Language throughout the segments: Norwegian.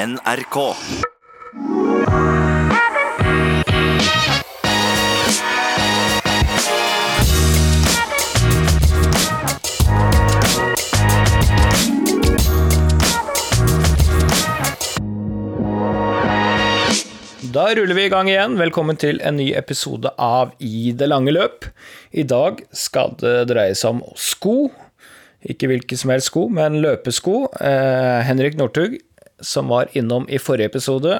NRK. Da ruller vi i gang igjen. Velkommen til en ny episode av I det lange løp. I dag skal det dreie seg om sko. Ikke hvilke som helst sko, men løpesko. Eh, Henrik Northug, som var innom i forrige episode,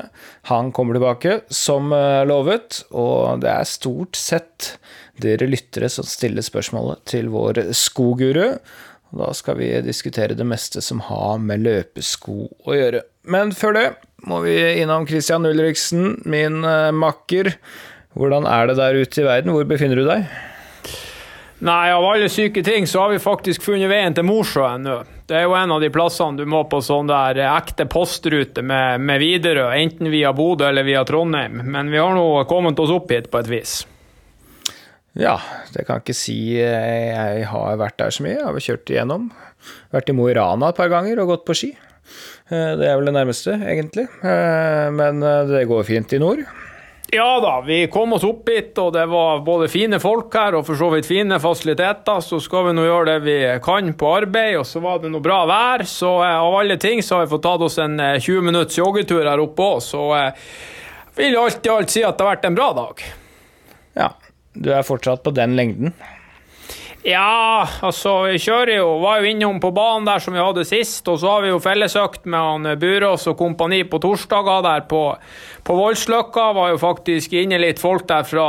han kommer tilbake som eh, lovet. Og det er stort sett dere lyttere som stiller spørsmålet til vår skoguru. Da skal vi diskutere det meste som har med løpesko å gjøre. Men før det må vi innom Christian Ulriksen, min uh, makker. Hvordan er det der ute i verden? Hvor befinner du deg? Nei, av alle syke ting så har vi faktisk funnet veien til Mosjøen nå. Det er jo en av de plassene du må på sånn der ekte postrute med, med Widerøe, enten via Bodø eller via Trondheim. Men vi har nå kommet oss opp hit på et vis. Ja, det kan ikke si jeg har vært der så mye. Jeg har kjørt igjennom. Vært i Mo i Rana et par ganger og gått på ski. Det er vel det nærmeste, egentlig. Men det går fint i nord. Ja da, vi kom oss opp hit, og det var både fine folk her og for så vidt fine fasiliteter. Så skal vi nå gjøre det vi kan på arbeid, og så var det noe bra vær. Så av alle ting så har vi fått tatt oss en 20 minutts joggetur her oppe òg, så jeg vil alt i alt si at det har vært en bra dag. Ja, du er fortsatt på den lengden? Ja, altså, vi kjører jo Var jo innom på banen der som vi hadde sist, og så har vi jo fellesøkt med han Burås og kompani på torsdager der på, på Voldsløkka. Var jo faktisk inne litt folk der fra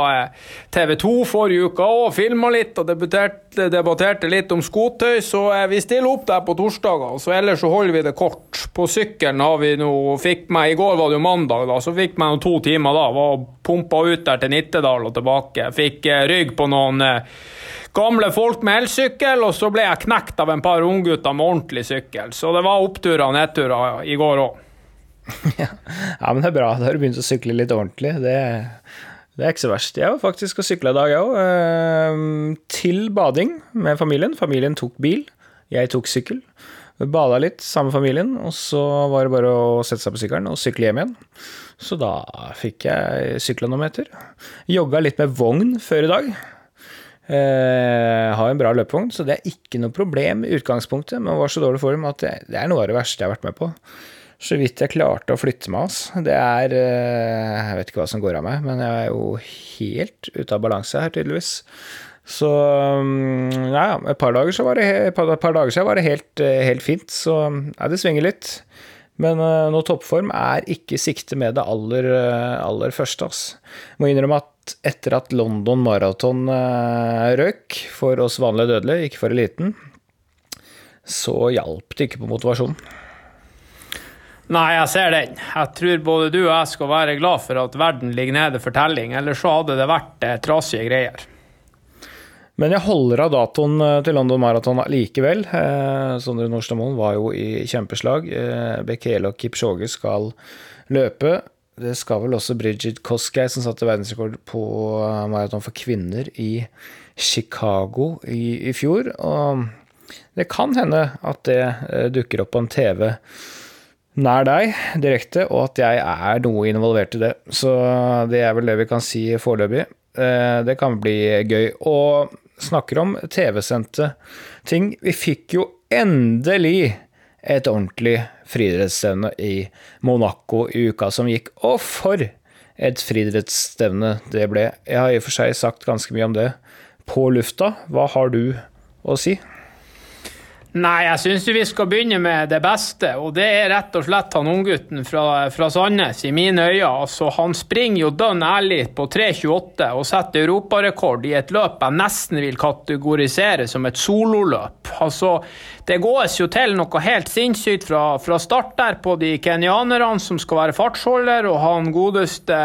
TV 2 forrige uke og filma litt og debatterte, debatterte litt om skotøy, så vi stiller opp der på torsdager. Så ellers så holder vi det kort. På sykkelen har vi nå Fikk meg I går var det jo mandag, da, så fikk meg noen to timer da. Var pumpa ut der til Nittedal og tilbake. Fikk rygg på noen gamle folk med elsykkel, og så ble jeg knekt av en par unggutter med ordentlig sykkel. Så det var oppturer og nedturer i går òg. ja. men det er bra. Da har du begynt å sykle litt ordentlig. Det, det er ikke så verst. Jeg var faktisk og sykla i dag, jeg òg. Eh, til bading med familien. Familien tok bil, jeg tok sykkel. Bada litt sammen med familien, og så var det bare å sette seg på sykkelen og sykle hjem igjen. Så da fikk jeg sykla noen meter. Jogga litt med vogn før i dag. Eh, har en bra løpevogn, så det er ikke noe problem i utgangspunktet, men var så dårlig form at det, er noe av det verste jeg har vært med på. Så vidt jeg klarte å flytte meg, altså. Det er eh, Jeg vet ikke hva som går av meg, men jeg er jo helt ute av balanse her, tydeligvis. Så ja, et par dager, så var det, et par, par dager siden var det helt, helt fint. Så ja, det svinger litt. Men noe toppform er ikke sikte med det aller, aller første. Altså. Må innrømme at etter at London Marathon uh, røk for oss vanlige dødelige, ikke for eliten, så hjalp det ikke på motivasjonen. Nei, jeg ser den. Jeg tror både du og jeg skal være glad for at verden ligger nede for telling, ellers så hadde det vært eh, trasige greier. Men jeg holder av datoen til London Marathon likevel. Eh, Sondre Nordstadmoen var jo i kjempeslag. Eh, Bekele og Kipchoge skal løpe. Det skal vel også Bridget Koskei, som satte verdensrekord på maraton for kvinner i Chicago i, i, fjor. Og det kan hende at det eh, dukker opp på en TV nær deg direkte, og at jeg er noe involvert i det. Så det er vel det vi kan si foreløpig. Eh, det kan bli gøy. Og snakker om TV-sendte ting. Vi fikk jo endelig et ordentlig friidrettsstevne i Monaco i uka som gikk. Og for et friidrettsstevne det ble. Jeg har i og for seg sagt ganske mye om det på lufta. Hva har du å si? Nei, jeg syns vi skal begynne med det beste, og det er rett og slett han unggutten fra, fra Sandnes, i mine øyne. Altså, han springer jo dønn ærlig på 3,28 og setter europarekord i et løp jeg nesten vil kategorisere som et sololøp. Altså, det gås jo til noe helt sinnssykt fra, fra start der på de kenyanerne som skal være fartsholder, og han godeste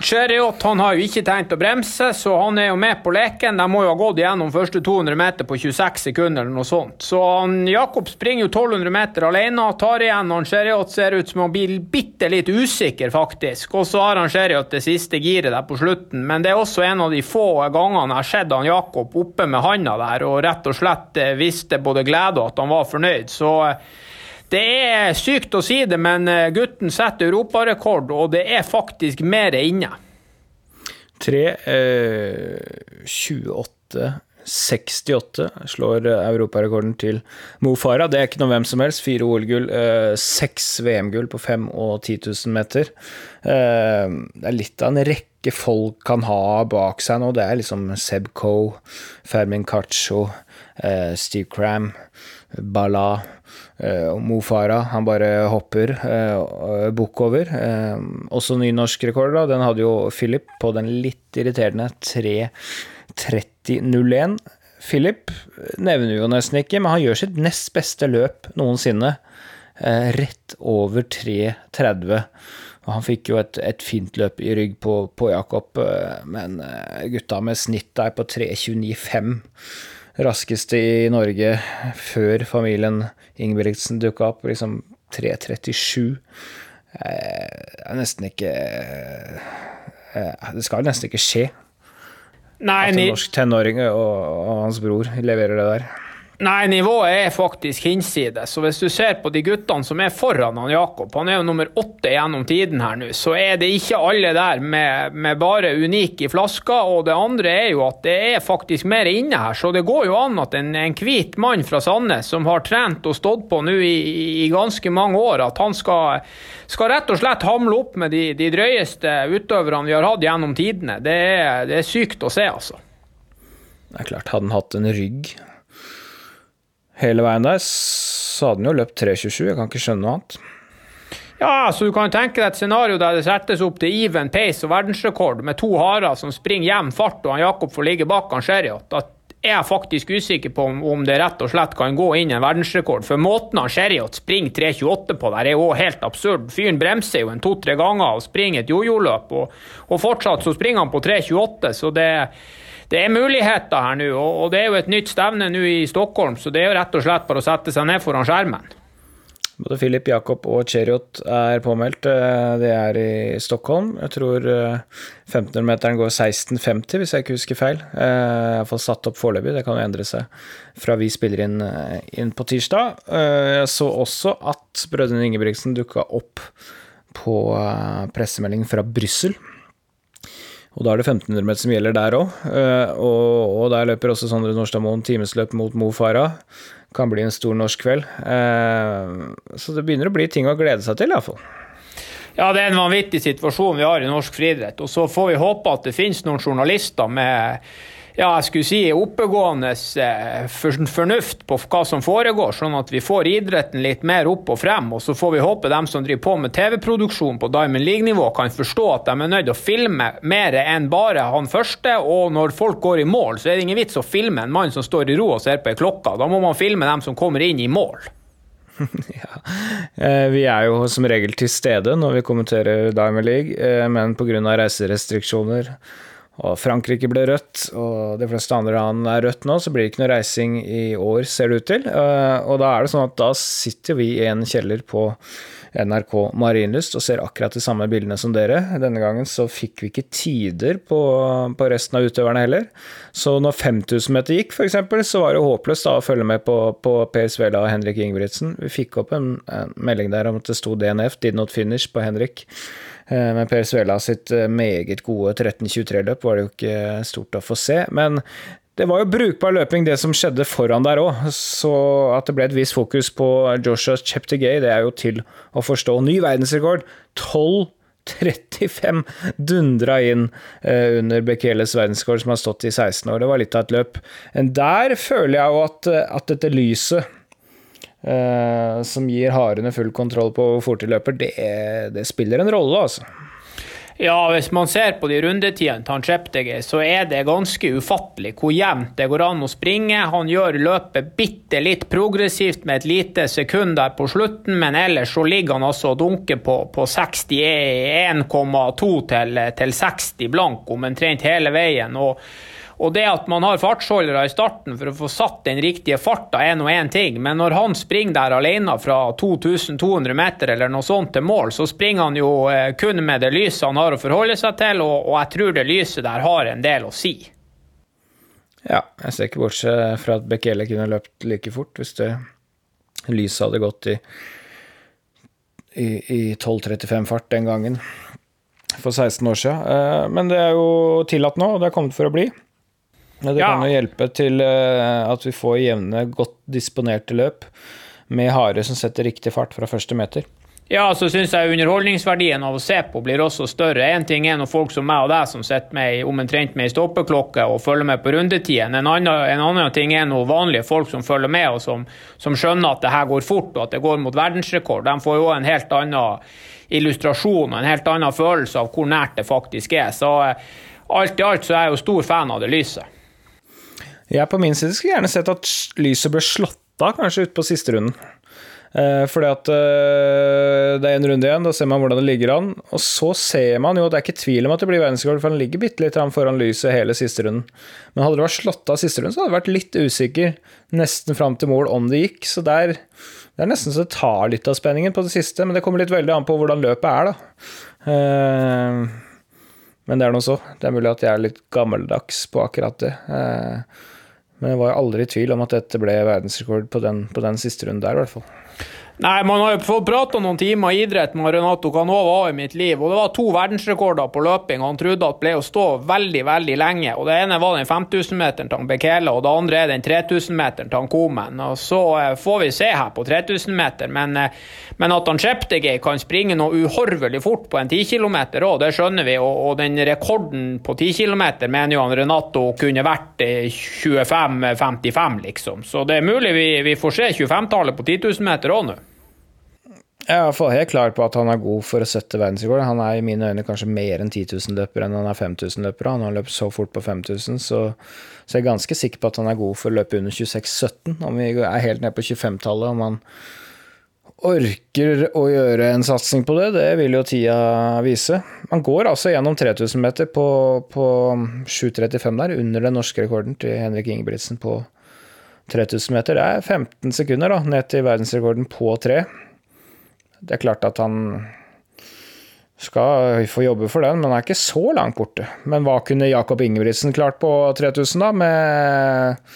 Cheriot han har jo ikke tenkt å bremse, så han er jo med på leken. De må jo ha gått gjennom første 200 meter på 26 sekunder eller noe sånt. Så han, Jakob springer jo 1200 meter alene, tar igjen. Han Cheriot ser ut som han blir bitte litt usikker, faktisk. Og så har han Cheriot det siste giret der på slutten. Men det er også en av de få gangene jeg har sett han Jakob oppe med handa der og rett og slett visste viste både glede og at han var fornøyd. Så eh, Det er sykt å si det, men eh, gutten setter europarekord, og det er faktisk mer inne. 3, eh, 28 68 slår europarekorden til Mo Farah. Det er ikke noe hvem som helst. Fire OL-gull, eh, VM-gull på 5 og 10 000 meter. Eh, det er litt av en rekke folk kan ha bak seg nå. Det er liksom Seb Coe, Fermin Caccio, eh, Steve Cram, Bala og Mo Farah. Han bare hopper bukk over. Også ny norsk rekord, da. Den hadde jo Philip på den litt irriterende 3 30.01. Philip nevner jo nesten ikke, men han gjør sitt nest beste løp noensinne. Eh, rett over 3.30. Og han fikk jo et, et, fint løp i rygg på, på Jakob, eh, men eh, gutta med snitt der på 3.29,5. Raskeste i Norge før familien Ingebrigtsen dukka opp, liksom 3.37. Det er nesten ikke Det skal nesten ikke skje Nei, at en norsk tenåring og, og hans bror leverer det der. Nei, nivået er faktisk hinsides. Så hvis du ser på de guttene som er foran han Jakob, han er jo nummer åtte gjennom tiden her nå, så er det ikke alle der med, med bare unik i flaska. Og det andre er jo at det er faktisk mer inne her, så det går jo an at en, en hvit mann fra Sandnes som har trent og stått på nå i, i, ganske mange år, at han skal, skal rett og slett hamle opp med de, de drøyeste utøverne vi har hatt gjennom tidene. Det er, det er sykt å se, altså. Det er klart, hadde han hatt en rygg hele veien der, så hadde han jo løpt 3.27. Jeg kan ikke skjønne noe annet. Ja, så du kan tenke deg et scenario der det settes opp til even pace og verdensrekord med to harer som springer hjem fart, og han Jakob får ligge bak han Sherriot. Da er jeg faktisk usikker på om det rett og slett kan gå inn en verdensrekord. For måten han Sherriot springer 3.28 på der, er jo helt absurd. Fyren bremser jo en to-tre ganger og springer et jojo-løp, og, og, fortsatt så springer han på 3.28, så det er det er muligheter her nå, og det er jo et nytt stevne nå i Stockholm, så det er jo rett og slett bare å sette seg ned foran skjermen. Både Filip Jakob og Cheriot er påmeldt. Eh, det er i Stockholm. Jeg tror 1500-meteren eh, går 16,50, hvis jeg ikke husker feil. Eh, Iallfall satt opp foreløpig. Det kan jo endre seg fra vi spiller inn, inn på tirsdag. Jeg så også at brødrene Ingebrigtsen dukka opp på pressemelding fra Brussel. Og da er det 1500 meter som gjelder der òg. Eh, og, og, der løper også Sondre Norstadmoen timesløp mot Mo Farah. Kan bli en stor norsk kveld. Eh, så det begynner å bli ting å glede seg til, iallfall. Ja, det er en vanvittig situasjon vi har i norsk friidrett. Og så får vi håpe at det finnes noen journalister med ja, jeg skulle si oppegående eh, fornuft på hva som foregår, sånn at vi får idretten litt mer opp og frem. Og så får vi håpe dem som driver på med TV-produksjon på Diamond League-nivå, kan forstå at de er nødt å filme mer enn bare han første. Og når folk går i mål, så er det ingen vits å filme en mann som står i ro og ser på ei klokke. Da må man filme dem som kommer inn i mål. ja. Eh, vi er jo som regel til stede når vi kommenterer Diamond League, eh, men pga. reiserestriksjoner og Frankrike ble rødt, og de fleste andre land er rødt nå, så blir det ikke noe reising i år, ser det ut til. Eh, og da er det sånn at da sitter vi i en kjeller på NRK Marienlyst og ser akkurat de samme bildene som dere. Denne gangen så fikk vi ikke tider på, på resten av utøverne heller. Så når 5000 meter gikk, f.eks., så var det håpløst da å følge med på, på Per Svela og Henrik Ingebrigtsen. Vi fikk opp en, en melding der om at det sto DNF, did not finish, på Henrik. Eh, med Per Svela sitt eh, meget gode 13.23-løp var det jo ikke stort å få se. Men det var jo brukbar løping, det som skjedde foran der òg. Så at det ble et visst fokus på Joshua Cheptegay, det er jo til å forstå. Ny verdensrekord. 12.35 dundra inn eh, under Bekeles verdensrekord, som har stått i 16 år. Det var litt av et løp. Der føler jeg jo at, at dette lyset Uh, som gir harene full kontroll på hvor fort de løper, det, det, spiller en rolle, altså. Ja, hvis man ser på de rundetidene til Cheptegei, så er det ganske ufattelig hvor jevnt det går an å springe. Han gjør løpet bitte litt progressivt med et lite sekund der på slutten, men ellers så ligger han altså og dunker på, på 61,2 til, til 60 blank omtrent hele veien. og og det at man har fartsholdere i starten for å få satt den riktige farta, er nå én ting, men når han springer der alene fra 2200 meter eller noe sånt til mål, så springer han jo eh, kun med det lyset han har å forholde seg til, og, og jeg tror det lyset der har en del å si. Ja, jeg ser ikke bortsett fra at Bekele kunne løpt like fort hvis det lyset hadde gått i i, i 12.35 fart den gangen, for 16 år siden. Eh, men det er jo tillatt nå, og det er kommet for å bli. Det Ja. kan jo hjelpe til eh, at vi får jevne, godt disponerte løp med hare som setter riktig fart fra første meter. Ja, så syns jeg underholdningsverdien av å se på blir også større. Én ting er når folk som meg og deg som sitter med omtrent med ei stoppeklokke og følger med på rundetiden. En annen, en annen ting er noen vanlige folk som følger med og som, som skjønner at det her går fort og at det går mot verdensrekord. De får jo en helt annen illustrasjon og en helt annen følelse av hvor nært det faktisk er. Så eh, alt i alt så er jeg jo stor fan av det lyset. Jeg på min side skulle gjerne sett at lyset ble slått av, kanskje ut på siste runden. Eh, fordi at eh, det er en runde igjen, da ser man hvordan det ligger an. Og så ser man jo, det er ikke tvil om at det blir verdensrekord, for han ligger bitte litt foran lyset hele siste runden. Men hadde det vært slått av siste runden, så hadde det vært litt usikker nesten fram til mål om det gikk. Så der, det er nesten så det tar litt av spenningen på det siste, men det kommer litt veldig an på hvordan løpet er, da. Eh, men det er nå så. Det er mulig at jeg er litt gammeldags på akkurat det. Men jeg var aldri i tvil om at dette ble verdensrekord på den, på den siste runden der, i hvert fall. Nei, man har jo fått prata noen timer idrett med Renato Canova i mitt liv, og det var to verdensrekorder på løping han trodde at ble å stå veldig, veldig lenge. og Det ene var den 5000-meteren til Bekele, og det andre er den 3000-meteren til Komen. og Så eh, får vi se her på 3000-meter, men, eh, men at han Cheptegei kan springe noe uhorvelig fort på en 10 km òg, det skjønner vi. Og, og den rekorden på 10 km mener jo han Renato kunne vært eh, 25-55, liksom. Så det er mulig vi, vi får se 25-tallet på 10 000 meter òg nå. Jeg er i hvert fall helt klar på at han er god for å sette verdensrekord. Han er i mine øyne kanskje mer enn 10 000-løper enn han er 5000 løpere. Han har løpt så fort på 5000, så, så jeg er ganske sikker på at han er god for å løpe under 26,17. Om vi er helt ned på 25-tallet, om han orker å gjøre en satsing på det, det vil jo tida vise. Han går altså gjennom 3000 meter på, på 7,35 der, under den norske rekorden til Henrik Ingebrigtsen på 3000 meter. Det er 15 sekunder da, ned til verdensrekorden på tre. Det er klart at han skal få jobbe for den, men han er ikke så langt borte. Men hva kunne Jakob Ingebrigtsen klart på 3000, da? Med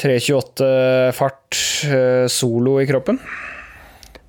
3.28 fart eh, solo i kroppen?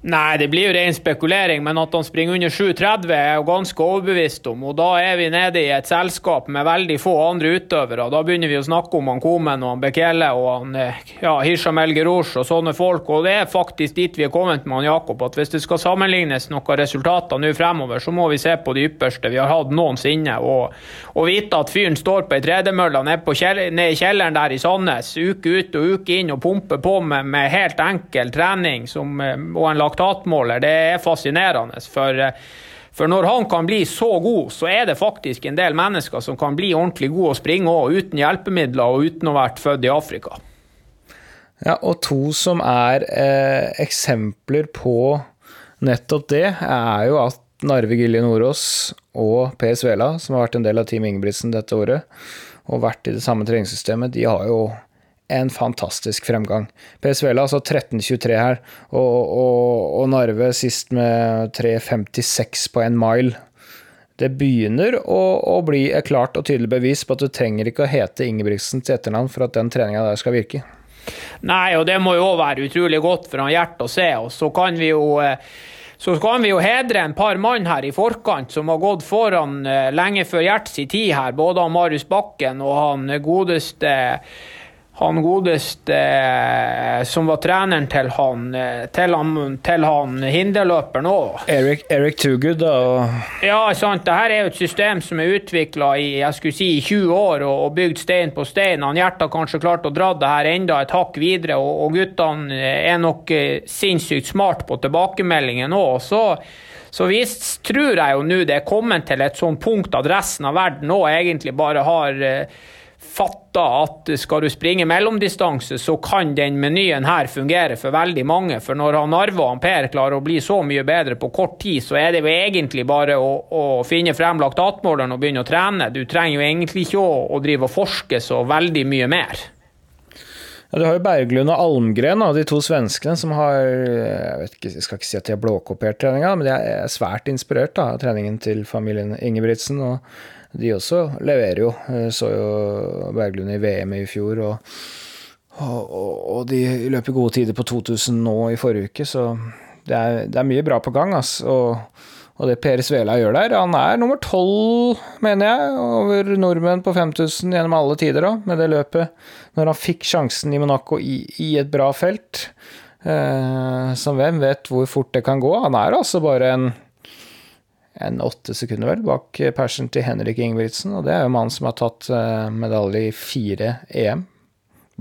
Nei, det blir jo ren spekulering, men at han springer under 7,30 er jeg ganske overbevist om. Og da er vi nede i et selskap med veldig få andre utøvere. Da begynner vi å snakke om han Komen og han Bekele og han eh, ja, Hisham El og sånne folk. Og det er faktisk dit vi er kommet med han Jakob, at hvis det skal sammenlignes noen resultater nå fremover, så må vi se på de ypperste vi har hatt noensinne. Og, og vite at fyren står på ei tredemølle nede, kjell, nede i kjelleren der i Sandnes, uke ut og uke inn, og pumper på med, med helt enkel trening som, eh, og en laktatmåler, det er fascinerende. For, eh, for når han kan bli så god, så er det faktisk en del mennesker som kan bli ordentlig gode å springe òg, uten hjelpemidler og uten å ha vært født i Afrika. Ja, og to som er eh, eksempler på nettopp det, er jo at Narve Gilje Nordås og Per Svela, som har vært en del av Team Ingebrigtsen dette året, og vært i det samme treningssystemet, de har jo en fantastisk fremgang. PSVL altså 13,23 her, og, og, og Narve sist med 3,56 på en mile. Det begynner å, å bli et klart og tydelig bevis på at du trenger ikke å hete Ingebrigtsen til etternavn for at den treninga der skal virke. Nei, og det må jo òg være utrolig godt for han Gjert å se. Og så kan vi jo eh, så kan vi jo hedre en par mann her i forkant som har gått foran eh, lenge før Gjerts i tid her. Både han Marius Bakken og han godeste han godeste eh, som var treneren til han, eh, til han, til han hinderløperen òg. Eric, Eric Toogood, da. Ja, sant. Dette er jo et system som er utvikla i jeg skulle si, i 20 år og, og bygd stein på stein. Han Gjert har kanskje klart å dra det her enda et hakk videre, og, og guttene er nok eh, sinnssykt smart på tilbakemeldingen òg. Så, så visst tror jeg jo nå det er kommet til et sånt punkt at resten av verden òg egentlig bare har eh, fatta at skal du springe mellomdistanse, så kan den menyen her fungere for veldig mange. For når han Arve og Per klarer å bli så mye bedre på kort tid, så er det jo egentlig bare å, å finne frem laktatmåleren og begynne å trene. Du trenger jo egentlig ikke å, å drive og forske så veldig mye mer. Ja, du har jo Berglund og Almgren, de to svenskene, som har Jeg, vet ikke, jeg skal ikke si at de har blåkopiert treninga, men de er svært inspirert da, av treningen til familien Ingebrigtsen. og de også leverer jo. Jeg Så jo Berglund i VM i fjor, og, og, og de løper gode tider på 2000 nå i forrige uke, så det er, det er mye bra på gang, Ass. Og, og det Per Svela gjør der Han er nummer tolv, mener jeg, over nordmenn på 5000 gjennom alle tider òg, med det løpet. Når han fikk sjansen i Monaco i, i et bra felt. Eh, som hvem vet hvor fort det kan gå. Han er altså bare en en åtte sekunder, vel, bak persen til Henrik Ingebrigtsen. Og det er jo mannen som har tatt eh, medalje i fire EM.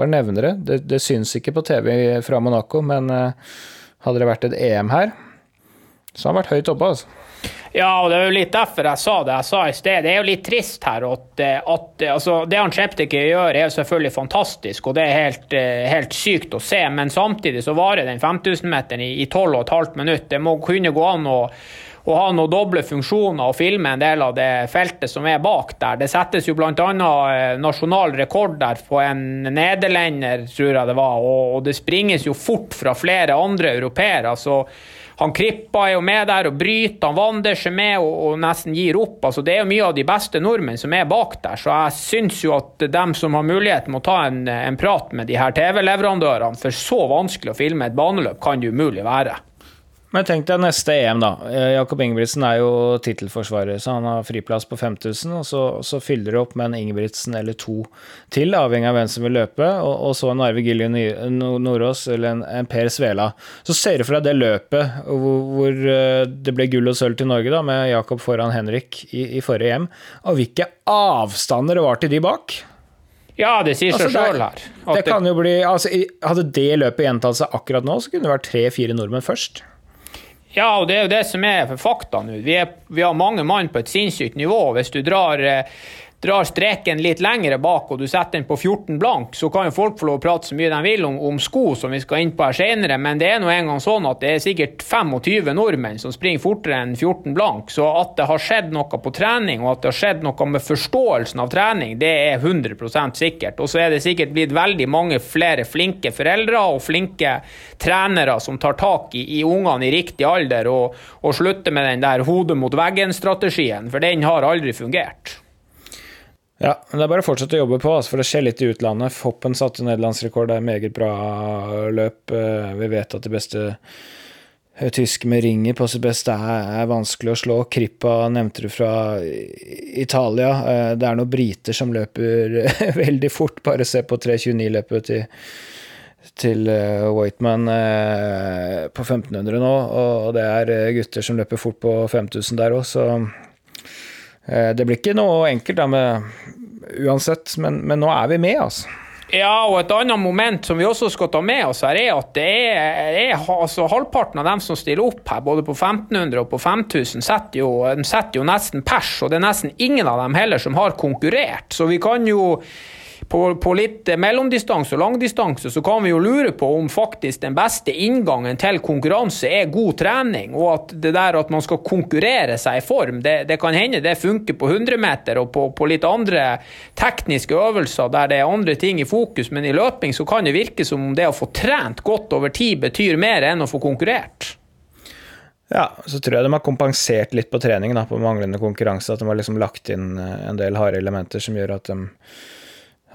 Bare nevner det. det. Det syns ikke på TV fra Monaco, men eh, hadde det vært et EM her, så har han vært høyt oppe, altså. Ja, og det er jo litt derfor jeg sa det jeg sa i sted. Det er jo litt trist her at, at altså, Det han Chepteke gjør, er jo selvfølgelig fantastisk, og det er helt, helt, sykt å se. Men samtidig så varer den 5000-meteren i, i 12,5 minutter. Det må kunne gå an å å ha noen doble funksjoner og filme en del av det feltet som er bak der. Det settes jo bl.a. Eh, nasjonal rekord der på en nederlender, tror jeg det var, og det springes jo fort fra flere andre europeere. så han Krippa er jo med der og bryter, han Wanders er med og, og, nesten gir opp. altså Det er jo mye av de beste nordmenn som er bak der, så jeg syns jo at dem som har mulighet, må ta en, en prat med de her TV-leverandørene, for så vanskelig å filme et baneløp kan det umulig være. Men tenk deg neste EM, da. Eh, Jakob Ingebrigtsen er jo tittelforsvarer, så han har friplass på 5000. Og så, så fyller det opp med en Ingebrigtsen eller to til, avhengig av hvem som vil løpe. Og, og så en Arve Gilje Nordås eller en, en, Per Svela. Så ser du for deg det løpet hvor, hvor, eh, det ble gull og sølv til Norge, da, med Jakob foran Henrik i, i forrige EM. Og hvilke avstander det var til de bak. Ja, det sier seg altså, sjøl her. Det, det kan jo bli, altså, hadde det løpet gjentatt seg akkurat nå, så kunne det vært tre-fire nordmenn først. Ja, og det er jo det som er fakta nå. Vi, vi, har mange mann på et sinnssykt nivå. Hvis du drar eh, drar streken litt lengre bak og du setter den på 14 blank, så kan jo folk få lov å prate så mye de vil om, om sko, som vi skal inn på her senere, men det er nå engang sånn at det er sikkert 25 nordmenn som springer fortere enn 14 blank. Så at det har skjedd noe på trening, og at det har skjedd noe med forståelsen av trening, det er 100 sikkert. Og så er det sikkert blitt veldig mange flere flinke foreldre og flinke trenere som tar tak i, i ungene i riktig alder, og, og slutter med den der hodet mot veggen-strategien, for den har aldri fungert. Ja, men det er bare å fortsette å jobbe på, altså, for det skjer litt i utlandet. Hoppen satte nederlandsrekord, det er meget bra løp. Eh, vi vet at det beste eh, tyske med ringer på sitt beste er, vanskelig å slå. Krippa nevnte du fra Italia. Eh, det er noen briter som løper veldig fort. Bare se på 3.29-løpet til, til Whiteman på 1500 nå, og det er gutter som løper fort på 5000 der òg, så det blir ikke noe enkelt da med uansett, men, men, nå er vi med, altså. Ja, og et annet moment som vi også skal ta med oss her, er at det er, er altså, halvparten av dem som stiller opp her, både på 1500 og på 5000, setter jo, setter jo nesten pers, og det er nesten ingen av dem heller som har konkurrert. Så vi kan jo på, på litt mellomdistanse og langdistanse så kan vi jo lure på om faktisk den beste inngangen til konkurranse er god trening, og at det der at man skal konkurrere seg i form, det, det kan hende det funker på 100 meter og på, på, litt andre tekniske øvelser der det er andre ting i fokus, men i løping så kan det virke som om det å få trent godt over tid betyr mer enn å få konkurrert. Ja, så tror jeg de har kompensert litt på trening, da, på manglende konkurranse. At de har liksom lagt inn eh, en del harde elementer som gjør at de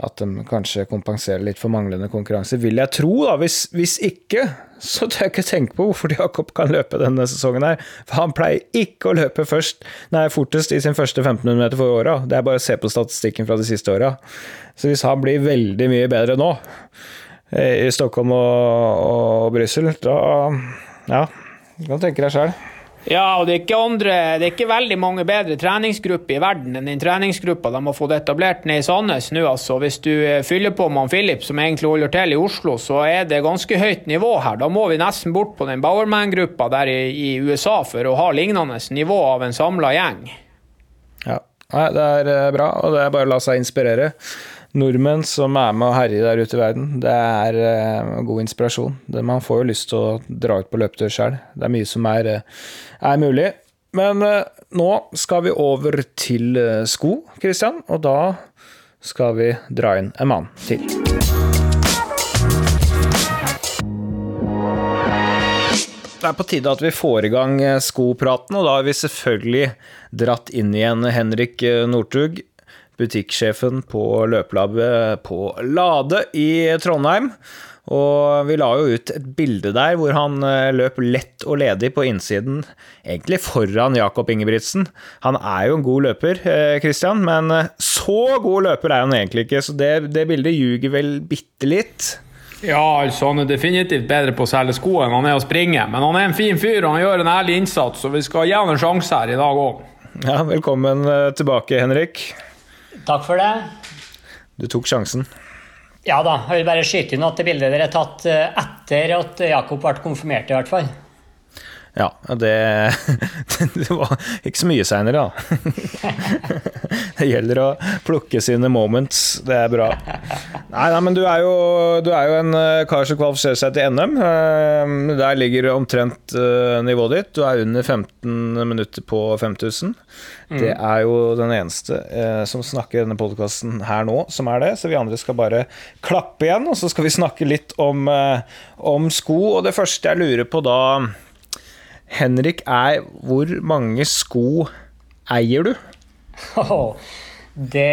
at de kanskje kompenserer litt for manglende konkurranse, vil jeg tro. da, Hvis, hvis ikke, så tør jeg ikke tenke på hvorfor Jakob kan løpe denne sesongen her. For han pleier ikke å løpe først, nei, fortest i sin første 1500 meter for åra. Det er bare å se på statistikken fra de siste åra. Så hvis han blir veldig mye bedre nå, eh, i Stockholm og, og Brussel, da Ja, du kan tenke deg sjøl. Ja, og det er, andre, det er ikke veldig mange bedre treningsgrupper i verden enn den treningsgruppa de har fått etablert ned i Sandnes nå. altså. Hvis du eh, fyller på med Philip, som egentlig holder til i Oslo, så er det ganske høyt nivå her. Da må vi nesten bort på den Bowerman-gruppa der i, i, USA for å ha lignende nivå av en samla gjeng. Ja, det er eh, bra, og det er bare å la seg inspirere nordmenn som er med og herjer der ute i verden. Det er uh, god inspirasjon. Det, man får jo lyst til å dra ut på løpetur sjøl. Det er mye som er, uh, er mulig. Men uh, nå skal vi over til sko, Christian, og da skal vi dra inn en mann til. Det er på tide at vi får i gang skopraten, og da har vi selvfølgelig dratt inn igjen Henrik Northug butikksjefen på løpelabbet på Lade i Trondheim. Og vi la jo ut et bilde der hvor han eh, løp lett og ledig på innsiden, egentlig foran Jakob Ingebrigtsen. Han er jo en god løper, eh, Christian, men eh, så god løper er han egentlig ikke, så det, det bildet ljuger vel bitte litt. Ja, altså han er definitivt bedre på å selge sko enn han er å springe, men han er en fin fyr og han gjør en ærlig innsats, så vi skal gi han en sjanse her i dag òg. Ja, velkommen tilbake, Henrik. Takk for det. Du tok sjansen. Ja da, jeg vil bare skyte inn at det bildet dere har tatt eh, etter at Jakob ble konfirmert, i hvert fall. Ja, det, det var ikke så mye seinere, da. Det gjelder å plukke sine moments. Det er bra. Nei, nei men du er, jo, du er, jo, en eh, kar som kvalifiserer seg til NM. Eh, der ligger omtrent nivået ditt. Du er under 15 minutter på 5000. Mm. Det er jo den eneste eh, som snakker i denne podkasten her nå, som er det. Så vi andre skal bare klappe igjen, og så skal vi snakke litt om, eh, om sko. Og det første jeg lurer på da, Henrik, er hvor mange sko eier du? Oh, det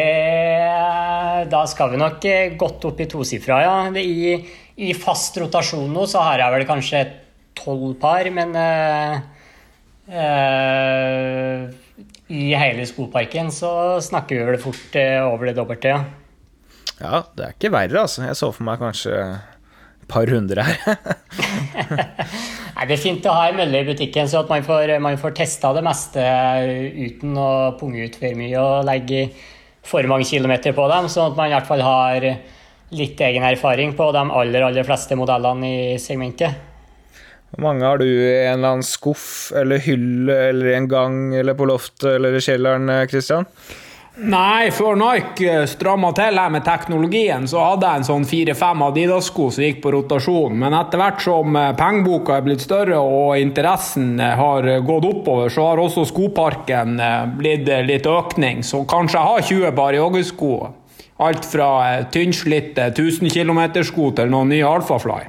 Da skal vi nok eh, godt opp i tosifra, ja. I, I, fast rotasjon nå så har jeg vel kanskje tolv par, men uh, uh, i hele skoparken så snakker vi vel fort over det dobbelte, ja. Ja, det er ikke verre, altså. Jeg så for meg kanskje et par hundre her. Nei, det er fint å ha en mølle i butikken, så man får, man får testa det meste uten å punge ut for mye og legge for mange kilometer på dem, sånn at man i hvert fall har litt egen erfaring på de aller, aller fleste modellene i segmentet. Hvor mange har du i en eller annen skuff eller hylle eller en gang eller på loftet eller i kjelleren, Kristian? Nei, før Nike eh, stramma til her med teknologien, så hadde jeg en sånn fire-fem Adidas-sko som gikk på rotasjon. Men etter hvert som eh, pengeboka er blitt større og interessen eh, har gått oppover, så har også skoparken blitt litt økning. Så kanskje jeg har 20 par joggesko. Alt fra tynnslitte 1000 km-sko til noen nye Alphafly.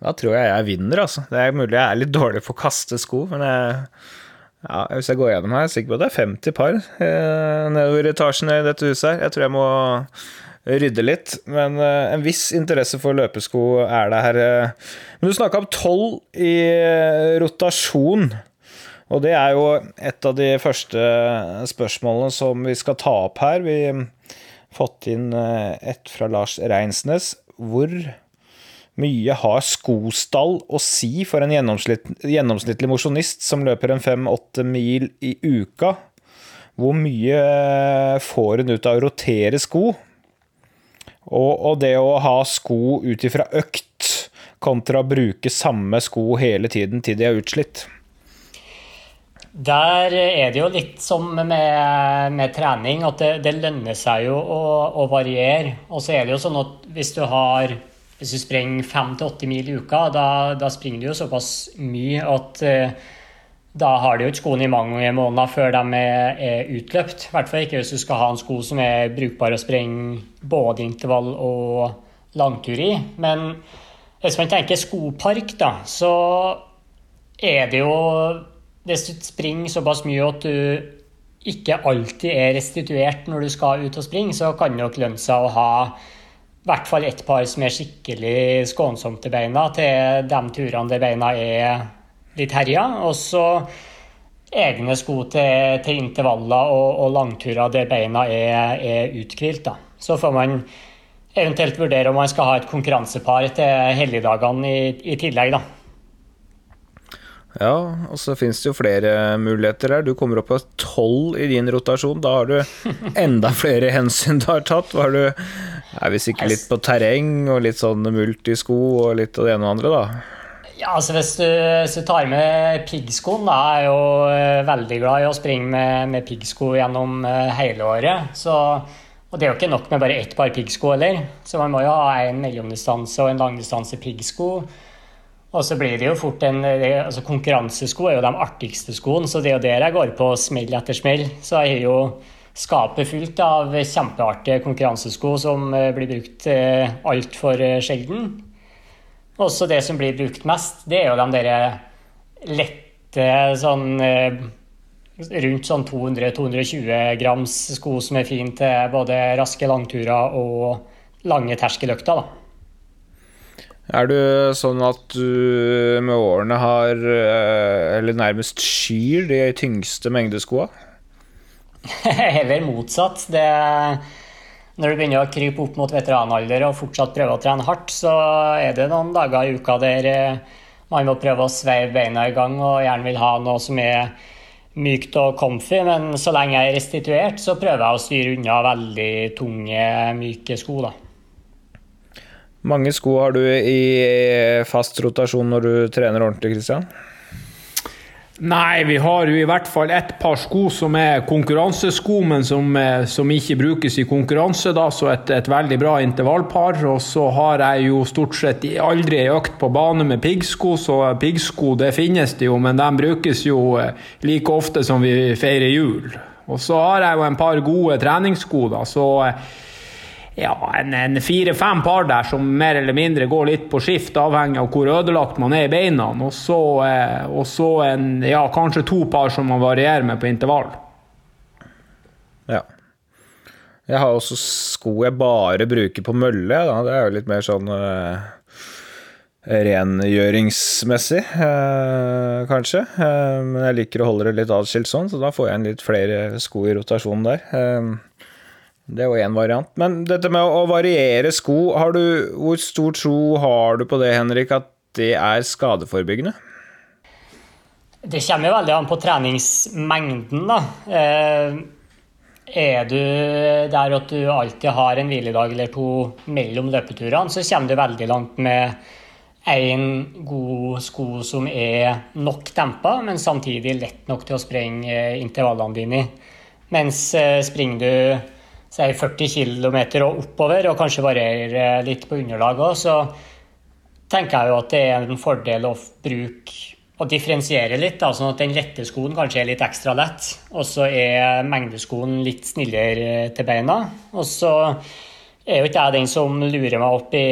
Da tror jeg jeg vinner, altså. Det er mulig jeg er litt dårlig på å kaste sko, men jeg, ja, hvis jeg går gjennom her, jeg er sikker på at det er 50 par eh, nedover etasjen i dette huset her. Jeg tror jeg må rydde litt. Men eh, en viss interesse for løpesko er det her. Eh. Men du snakka om tolv i eh, rotasjon. Og det er jo et av de første spørsmålene som vi skal ta opp her. Vi har fått inn eh, et fra Lars Reinsnes. Hvor mye har skostall å si for en gjennomsnitt, gjennomsnittlig mosjonist som løper en fem-åtte mil i uka? Hvor mye får en ut av å rotere sko? Og, og det å ha sko ut ifra økt kontra å bruke samme sko hele tiden til de er utslitt? Der er det jo litt som med, med trening, at det, det, lønner seg jo å, å variere. Og så er det jo sånn at hvis du har hvis du springer fem til åtte mil i uka, da, da, springer du jo såpass mye at uh, da har du jo ikke skoene i mange måneder før de er, er utløpt. I hvert fall ikke hvis du skal ha en sko som er brukbar å sprenge både intervall og langtur i. Men hvis man tenker skopark, da, så er det jo Hvis du springer såpass mye at du ikke alltid er restituert når du skal ut og springe, så kan det nok lønne seg å ha i hvert fall ett par som er skikkelig skånsomt til beina, til de turene der beina er litt herja. Og så egne sko til, til intervaller og, og, langturer der beina er, er uthvilt. Så får man eventuelt vurdere om man skal ha et konkurransepar til helligdagene i, i tillegg. da. Ja, og så finnes det jo flere muligheter her. Du kommer opp på tolv i din rotasjon. Da har du enda flere hensyn du har tatt. Var du er vi sikkert litt på terreng og litt sånn multisko og litt av det ene og andre, da? Ja, altså hvis du, hvis du tar med piggskoen, da er jeg jo eh, veldig glad i å springe med, med piggsko gjennom eh, hele året. Så, og det er jo ikke nok med bare ett par piggsko heller, så man må jo ha en mellomdistanse og en langdistanse piggsko. Og så blir det jo fort en altså Konkurransesko er jo de artigste skoene, så det er jo der jeg går på smell etter smell. Så jeg har jo skapet fullt av kjempeartige konkurransesko som eh, blir brukt eh, altfor eh, sjelden. Også det som blir brukt mest, det er jo de der lette sånn rundt sånn 200-220 grams sko som er fine til både raske langturer og lange terskeløkter. da. Er du sånn at du med årene har eh, Eller nærmest skyr de tyngste mengdeskoa? Heller motsatt. Det, når du begynner å krype opp mot veteranalder og fortsatt prøve å trene hardt, så er det noen dager i uka der eh, man må prøve å sveive beina i gang og gjerne vil ha noe som er mykt og comfy, men så lenge jeg er restituert, så prøver jeg å styre unna veldig tunge, myke sko. da. Mange sko har du i fast rotasjon når du trener ordentlig, Kristian? Nei, vi har jo i hvert fall ett par sko som er konkurransesko, men som, eh, som ikke brukes i konkurranse. da, Så et, et, veldig bra intervallpar. Og så har jeg jo stort sett aldri økt på bane med piggsko, så piggsko det finnes det jo, men de brukes jo eh, like ofte som vi feirer jul. Og så har jeg jo en par gode treningssko, da. så eh, ja, en, fire-fem par der som mer eller mindre går litt på skift, avhengig av hvor ødelagt man er i beina. Og så, eh, og så en, ja, kanskje to par som man varierer med på intervall. Ja. Jeg har også sko jeg bare bruker på mølle. Da. Det er jo litt mer sånn uh, rengjøringsmessig, uh, kanskje. Uh, men jeg liker å holde det litt atskilt sånn, så da får jeg inn litt flere sko i rotasjonen der. Det er jo én variant. Men dette med å variere sko, du, hvor stor tro har du på det, Henrik, at det er skadeforebyggende? Det kommer veldig an på treningsmengden, da. Eh, er du der at du alltid har en hviledag eller to mellom løpeturene, så kommer du veldig langt med én god sko som er nok dempa, men samtidig lett nok til å sprenge intervallene dine i. Mens eh, springer du si 40 km og oppover, og kanskje varierer litt på underlag òg, så tenker jeg jo at det er en fordel å bruke og differensiere litt, da, sånn at den lette skoen kanskje er litt ekstra lett, og så er mengdeskoen litt snillere til beina. Og så er jo ikke jeg den som lurer meg opp i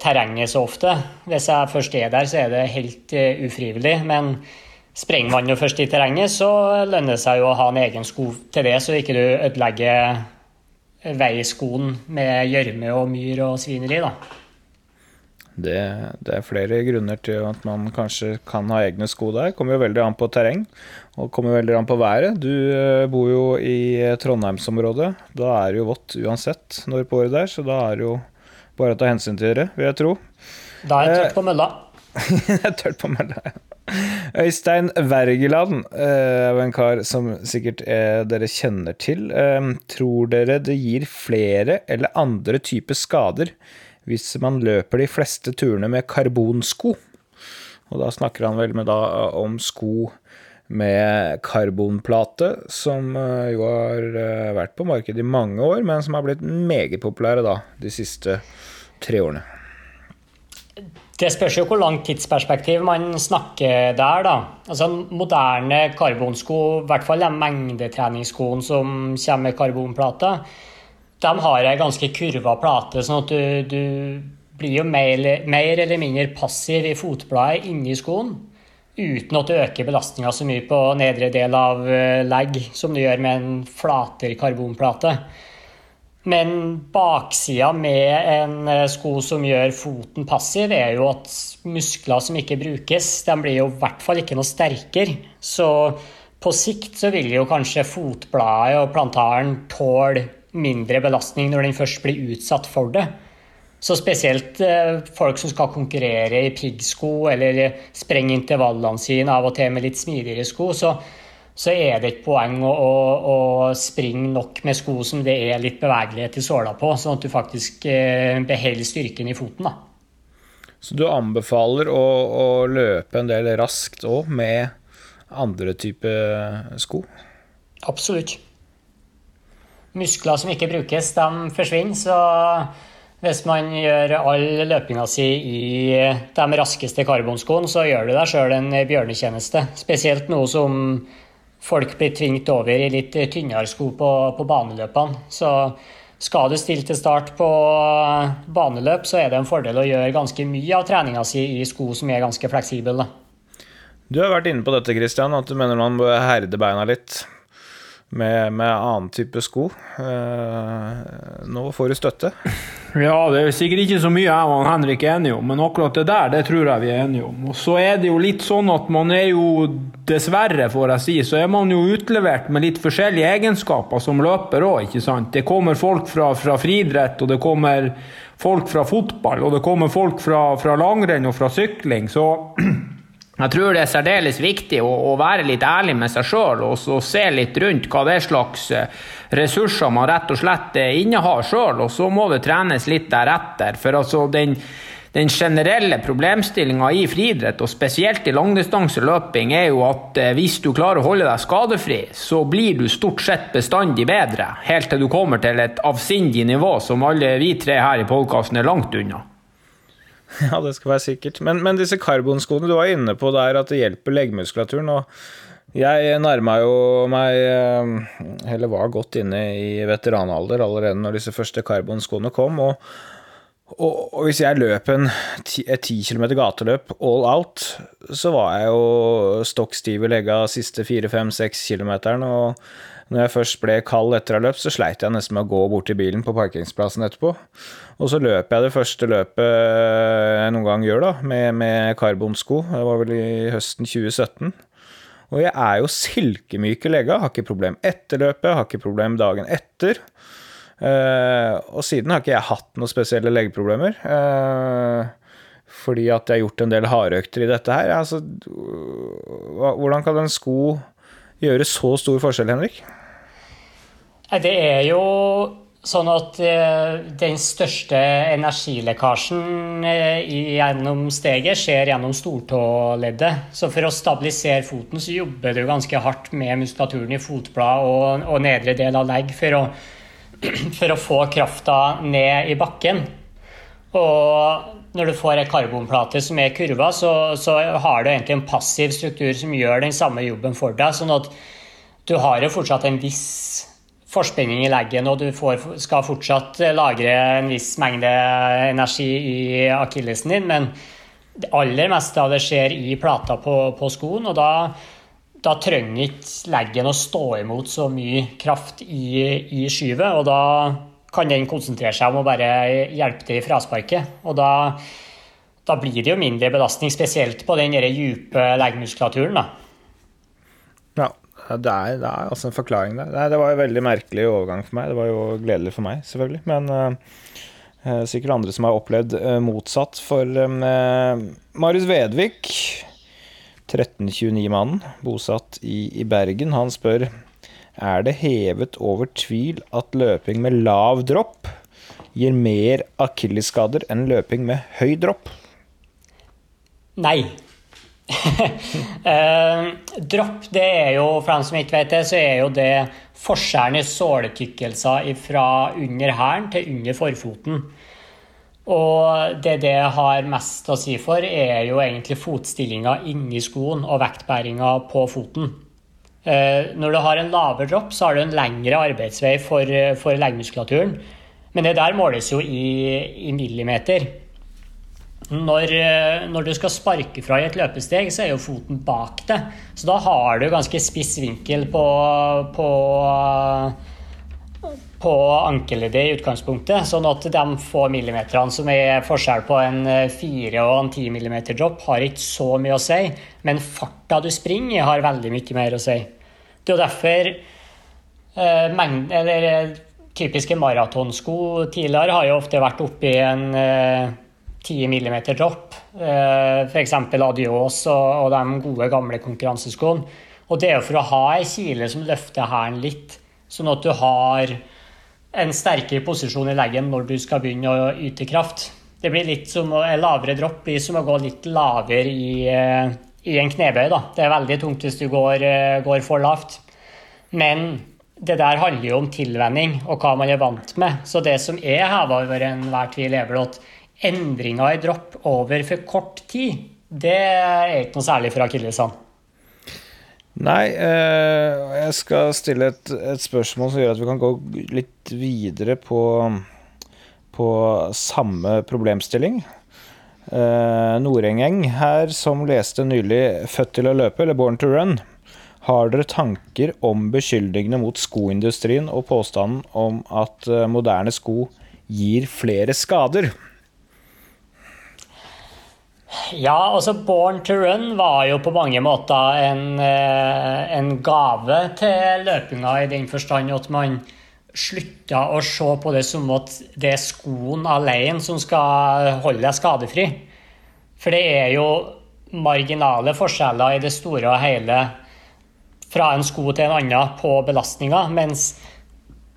terrenget så ofte. Hvis jeg først er der, så er det helt uh, ufrivillig. Men sprenger man jo først i terrenget, så lønner det seg jo å ha en egen sko til det, så ikke du ødelegger veiskoen med gjørme og myr og svineri, da. Det, det, er flere grunner til at man kanskje kan ha egne sko der. Kommer jo veldig an på terreng og kommer veldig an på været. Du eh, bor jo i Trondheimsområdet. Da er det jo vått uansett når på året der, så da er det jo bare å ta hensyn til det, vil jeg tro. Da er det tørt på mølla. Det er tørt på meg. Øystein Wergeland eh, er en kar som sikkert er, dere kjenner til. Eh, tror dere det gir flere eller andre typer skader hvis man løper de fleste turene med karbonsko? Og da snakker han vel med da om sko med karbonplate, som jo har vært på markedet i mange år, men som har blitt meget populære da de siste tre årene. Det spørs jo hvor langt tidsperspektiv man snakker der, da. Altså Moderne karbonsko, i hvert fall de mengdetreningsskoene som kommer med karbonplate, de har ei ganske kurva plate, sånn at du, du blir jo mer, mer, eller mindre passiv i fotbladet inni skoen. Uten at du øker belastninga så mye på nedre del av eh, legg som du gjør med en flatere karbonplate. Men baksida med en eh, sko som gjør foten passiv, er jo at muskler som ikke brukes, de blir jo i hvert fall ikke noe sterkere. Så på sikt så vil jo kanskje fotbladet og plantaren tåle mindre belastning når den først blir utsatt for det. Så spesielt eh, folk som skal konkurrere i piggsko eller sprenge intervallene sine av og til med litt smidigere sko, så så er det et poeng å, å, å, springe nok med sko som det er litt bevegelighet i såla på, sånn at du faktisk eh, beholder styrken i foten. da. Så du anbefaler å, å løpe en del raskt òg med andre typer sko? Absolutt. Muskler som ikke brukes, de forsvinner. Så hvis man gjør all løpinga si i de raskeste karbonskoene, så gjør du deg sjøl en bjørnetjeneste. Spesielt noe som folk blir tvingt over i litt tynnere sko på, på baneløpene. Så skal du stille til start på baneløp, så er det en fordel å gjøre ganske mye av treninga si i sko som er ganske fleksible. Du har vært inne på dette, Christian, at du mener man bør herde beina litt. Med, med annen type sko. Nå får du støtte. Ja, det er sikkert ikke så mye jeg og Henrik er enige om, men akkurat det der det tror jeg vi er enige om. Og så er det jo litt sånn at man er jo, dessverre får jeg si, så er man jo utlevert med litt forskjellige egenskaper som løper òg, ikke sant. Det kommer folk fra, fra friidrett, og det kommer folk fra fotball, og det kommer folk fra, fra langrenn og fra sykling. så jeg tror det er særdeles viktig å, å være litt ærlig med seg sjøl og, og, se litt rundt hva det er slags eh, ressurser man rett og slett eh, innehar sjøl, og så må det trenes litt deretter. For altså den, den generelle problemstillinga i friidrett, og spesielt i langdistanseløping, er jo at eh, hvis du klarer å holde deg skadefri, så blir du stort sett bestandig bedre, helt til du kommer til et avsindig nivå som alle vi tre her i podkasten er langt unna. Ja, det skal være sikkert. Men, men disse karbonskoene du var inne på der, at det hjelper leggmuskulaturen. og jeg nærma jo meg eh, Eller var godt inne i veteranalder allerede når disse første karbonskoene kom. Og, og, hvis jeg løp en ti, et 10 km gateløp all out, så var jeg jo stokk stiv i legga siste 4-5-6 km. Og når jeg først ble kald etter å ha løpt, så sleit jeg nesten med å gå bort til bilen på parkingsplassen etterpå. Og så løper jeg det første løpet jeg noen gang gjør, da, med, med karbonsko. Det var vel i høsten 2017. Og jeg er jo silkemyk i legga, har ikke problem etter løpet, har ikke problem dagen etter. Uh, og siden har ikke jeg hatt noen spesielle leggeproblemer. Uh, fordi at jeg har gjort en del hardøkter i dette her. Altså, hvordan kan en sko gjøre så stor forskjell, Henrik? Det er jo sånn at eh, den største energilekkasjen eh, gjennom steget skjer gjennom stortåleddet. Så for å stabilisere foten så jobber du ganske hardt med muskulaturen i fotblad og, og nedre del av legg for å, for å få krafta ned i bakken. Og når du får ei karbonplate som er kurva, så, så har du egentlig en passiv struktur som gjør den samme jobben for deg. sånn at du har jo fortsatt en viss forspenning i leggen, og du får, skal fortsatt lagre en viss mengde energi i akillesen din, men det aller meste av det skjer i plata på, på skoen, og da, da trenger ikke leggen å stå imot så mye kraft i, i skyvet, og da kan den konsentrere seg om å bare hjelpe til i frasparket. Og da, da blir det jo mindre belastning, spesielt på den dype leggmuskulaturen. da. Det er, det er, altså en forklaring der. Det, det var en veldig merkelig overgang for meg. Det var jo gledelig for meg, selvfølgelig. Men uh, sikkert andre som har opplevd uh, motsatt. For um, Marius Vedvik, 1329-mannen, bosatt i, i, Bergen, han spør er det hevet over tvil at løping med lav dropp gir mer akilleskader enn løping med høy dropp? Nei. Uh, dropp, det er jo, for dem som ikke vet det, så er jo det forskjellen i såletykkelser fra under hælen til under forfoten. Og det det har mest å si for, er jo egentlig fotstillinga inni skoen og vektbæringa på foten. Uh, når du har en lavere dropp, så har du en lengre arbeidsvei for, for leggmuskulaturen. Men det der måles jo i, i millimeter. Når, eh, når, du skal sparke fra i et løpesteg, så er jo foten bak det. Så da har du ganske spiss vinkel på, på, på ankeleddet i utgangspunktet. Sånn at de få millimeterne som er forskjell på en 4 og en 10-millimeter-drop, har ikke så mye å si. Men farta du springer, har veldig mye mer å si. Det er jo derfor eh, mengden, eller eh, typiske maratonsko tidligere har jo ofte vært oppi en eh, 10 mm dropp. F.eks. Adios og, og de gode, gamle konkurranseskoene. Og det er jo for å ha ei kile som løfter hælen litt, sånn at du har en sterkere posisjon i leggen når du skal begynne å yte kraft. Det blir litt som En lavere dropp blir som å gå litt lavere i, eh, i en knebøy. Da. Det er veldig tungt hvis du går, eh, går for lavt. Men det der handler jo om tilvenning og hva man er vant med. Så det som er heva over enhver tvil, er vel at endringer i dropp over for kort tid, det er ikke noe særlig for akillesene. Nei, eh, jeg skal stille et, et, spørsmål som gjør at vi kan gå litt videre på, på samme problemstilling. Eh, Nordengeng her, som leste nylig 'Født til å løpe', eller 'Born to Run', Har dere tanker om beskyldningene mot skoindustrien og påstanden om at eh, moderne sko gir flere skader? Ja, altså Born to Run var jo på mange måter en, eh, en gave til løpinga i den forstand at man slutta å se på det som at det er skoen alene som skal holde deg skadefri. For det er jo marginale forskjeller i det store og hele fra en sko til en annen på belastninga, mens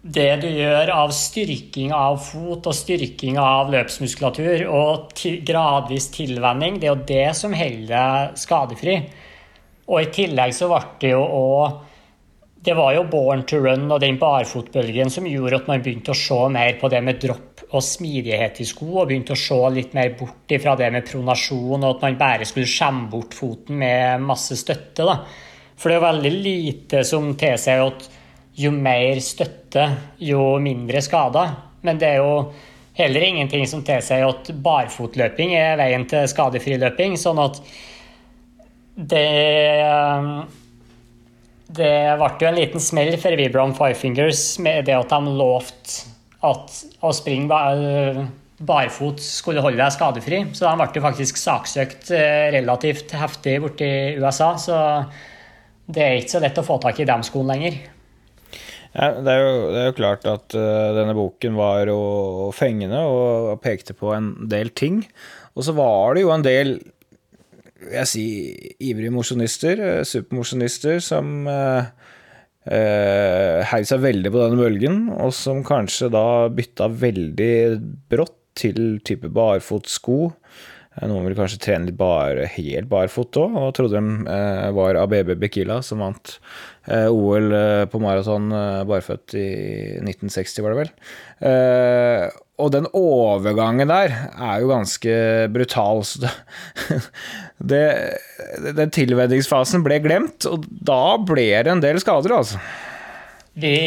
det du gjør av styrking av fot og styrking av løpsmuskulatur og gradvis tilvenning, det er jo det som holder deg skadefri. Og i tillegg så ble det jo òg Det var jo born to run og den barfotbølgen som gjorde at man begynte å se mer på det med dropp og smidighet i sko, og begynte å se litt mer bort fra det med pronasjon, og at man bare skulle skjemme bort foten med masse støtte. da. For det er jo veldig lite som tilsier at jo mer støtte, jo mindre skader. Men det er jo heller ingenting som tilsier at barfotløping er veien til skadefri løping. Sånn at det Det ble jo en liten smell for Vibram Five Fingers med det at de lovte at å springe barfot skulle holde deg skadefri. Så de ble jo faktisk saksøkt eh, relativt heftig borti USA. Så det er ikke så lett å få tak i de skoene lenger. Ja, det, er jo, det, er jo, klart at uh, denne boken var jo fengende og pekte på en del ting. Og så var det jo en del jeg si, ivrige mosjonister, uh, supermosjonister, som uh, uh, heiv seg veldig på denne bølgen, og som kanskje da bytta veldig brått til type barfotsko. Noen ville kanskje trene litt bare, helt barfot òg, og trodde de eh, var ABB Bekila som vant eh, OL eh, på maraton eh, barføtt i 1960, var det vel. Eh, og den overgangen der er jo ganske brutal. Så det, den tilvenningsfasen ble glemt, og da ble det en del skader, altså. Vi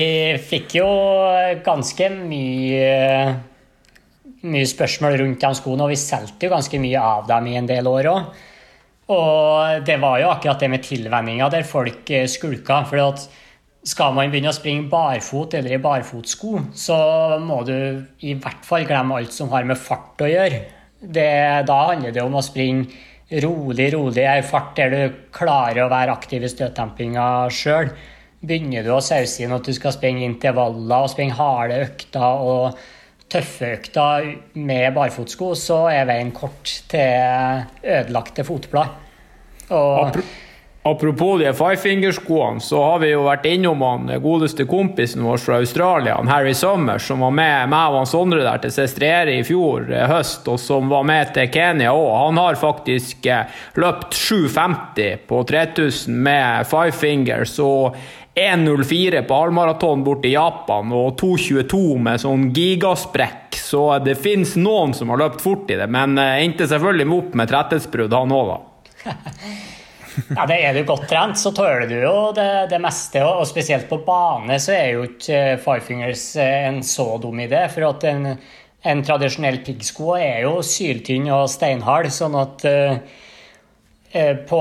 fikk jo ganske mye mye spørsmål rundt de skoene, og vi solgte jo ganske mye av dem i en del år òg. Og det var jo akkurat det med tilvenninga der folk eh, skulka. For at skal man begynne å springe barfot eller i barfotsko, så må du i hvert fall glemme alt som har med fart å gjøre. Det, da handler det om å springe rolig, rolig i fart der du klarer å være aktiv i støttempinga sjøl. Begynner du å sause inn at du skal springe intervaller og springe harde økter og tøffe økta med barfotsko, så er veien kort til ødelagte fotblad. Og Apropos de fivefingerskoene, så har vi jo vært innom han godeste kompisen vår fra Australia, Harry Summers, som var med meg og Sondre der til Sestriere i fjor eh, høst, og som var med til Kenya òg. Han har faktisk eh, løpt 7,50 på 3000 med five fingers, og 1,04 på halvmaraton bort i Japan og 2,22 med sånn gigasprekk. Så det fins noen som har løpt fort i det, men uh, endte selvfølgelig opp med tretthetsbrudd, han òg, da. ja, det Er du godt trent, så tåler du jo det, det, meste. Og spesielt på bane så er jo ikke eh, Five Fingers eh, en så dum idé. For at en, en tradisjonell piggsko er jo syltynn og steinhard. sånn at uh, Eh, på,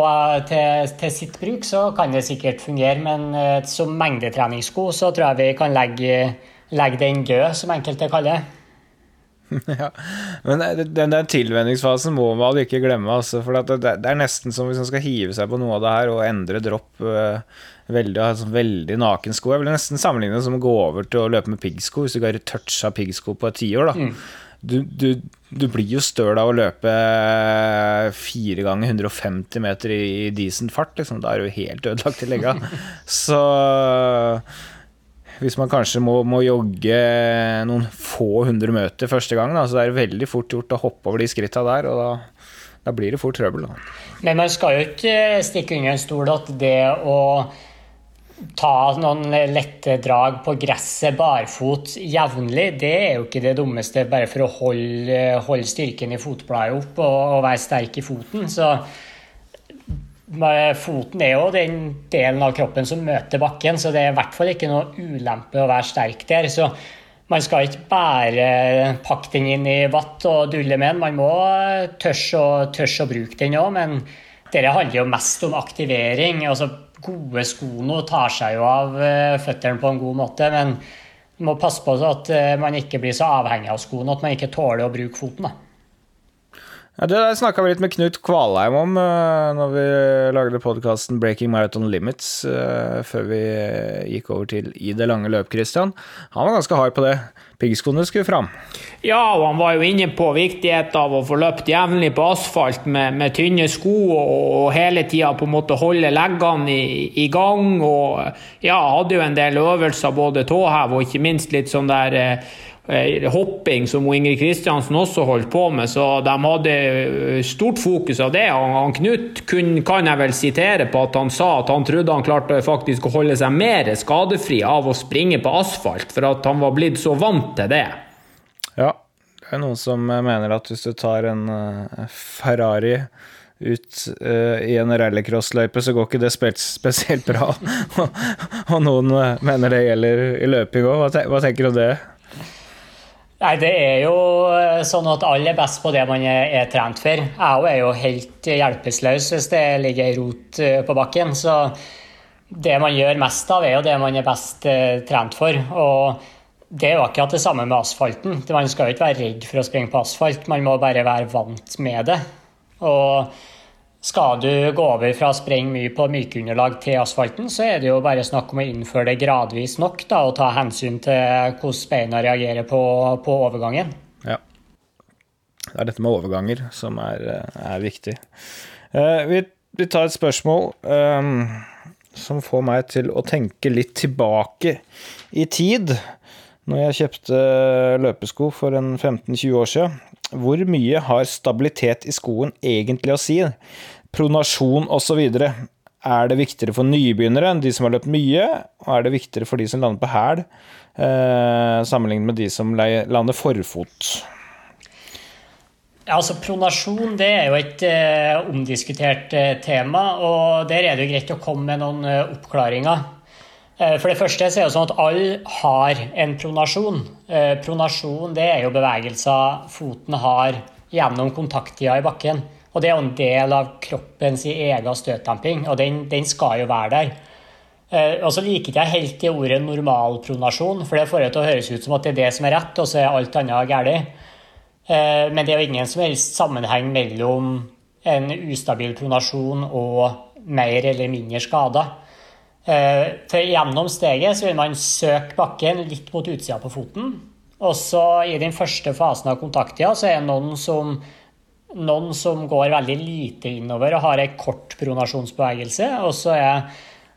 til, til, sitt bruk så kan det sikkert fungere, men eh, som mengdetreningssko så tror jeg vi kan legge, legge den død, som enkelte kaller det. Ja, men den der tilvenningsfasen må man ikke glemme. Altså, for det, det, er nesten som hvis man skal hive seg på noe av det her og endre dropp uh, veldig, altså, veldig nakensko. Jeg vil nesten sammenligne det som å gå over til å løpe med piggsko, hvis du ikke har toucha piggsko på et tiår. Mm du, du, du, blir jo støl av å løpe fire ganger 150 meter i decent fart. Liksom. Da er du helt ødelagt i legga. Så hvis man kanskje må, må, jogge noen få hundre meter første gang, da, så er det veldig fort gjort å hoppe over de skritta der. og da, da blir det fort trøbbel. Da. Men man skal jo ikke stikke under en stol at det å ta noen lette drag på gresset barfot jevnlig, det er jo ikke det dummeste bare for å holde, holde styrken i fotbladet opp og, og, være sterk i foten. Så foten er jo den delen av kroppen som møter bakken, så det er i hvert fall ikke noe ulempe å være sterk der. Så man skal ikke bare pakke den inn i vatt og dulle med den, man må tørre å, tørs å bruke den òg. Men dette handler jo mest om aktivering. altså Gode skoene og tar seg jo av eh, føttene på en god måte, men man må passe på at eh, man ikke blir så avhengig av skoene at man ikke tåler å bruke foten. da. Ja, det snakka vi litt med Knut Kvalheim om uh, når vi lagde podkasten Breaking Marathon Limits uh, før vi gikk over til I det lange løp, Christian. Han var ganske hard på det. Piggskoene skulle fram. Ja, og han var jo inne på viktigheten av å få løpt jevnlig på asfalt med, med tynne sko og, og hele tida på en måte holde leggene i, i, gang. Og ja, hadde jo en del øvelser, både tåhev og ikke minst litt sånn der uh, Eh, hopping, som Ingrid Kristiansen også holdt på med, så de hadde eh, stort fokus av det. Han Knut kan jeg vel sitere på at han sa at han trodde han klarte faktisk å holde seg mer skadefri av å springe på asfalt, for at han var blitt så vant til det. Ja, det er noen som mener at hvis du tar en eh, Ferrari ut uh, i en rallycrossløype, så går ikke det spesielt bra. og noen mener det gjelder i løping òg. Hva tenker du om det? Nei, Det er jo eh, sånn at alle er best på det man er, trent for. Jeg er jo helt hjelpeløs hvis det ligger ei rot eh, på bakken. Så det man gjør mest av, er jo det man er best uh, trent for. Og det er jo akkurat det samme med asfalten. Man skal jo ikke være redd for å springe på asfalt, man må bare være vant med det. Og skal du gå over fra å sprenge mye på mykunderlag til asfalten, så er det jo bare snakk om å innføre det gradvis nok da, og ta hensyn til hvordan beina reagerer på, på overgangen. Ja. Det er dette med overganger som er, er viktig. Uh, vi, vi, tar et spørsmål um, som får meg til å tenke litt tilbake i tid. Når jeg kjøpte løpesko for en 15-20 år siden, hvor mye har stabilitet i skoen egentlig å si? Pronasjon osv. Er det viktigere for nybegynnere enn de som har løpt mye? Og er det viktigere for de som lander på hæl, eh, sammenlignet med de som lander forfot? Ja, altså Pronasjon det er jo et eh, omdiskutert eh, tema, og der er det jo greit å komme med noen eh, oppklaringer. Eh, for det første så er det sånn at alle har en pronasjon. Eh, pronasjon det er jo bevegelser foten har gjennom kontakttida i bakken. Og det er jo en del av kroppens egen støtdemping, og den, den, skal jo være der. Eh, og så liker ikke jeg helt det ordet normalpronasjon, for det får det til å høres ut som at det er det som er rett, og så er alt annet galt. Eh, men det er jo ingen som helst sammenheng mellom en ustabil pronasjon og mer eller mindre skader. Eh, for gjennom steget vil man søke bakken litt mot utsida på foten. Og så i den første fasen av kontakttida så er det noen som noen som går veldig lite innover og har en kort pronasjonsbevegelse. Og så er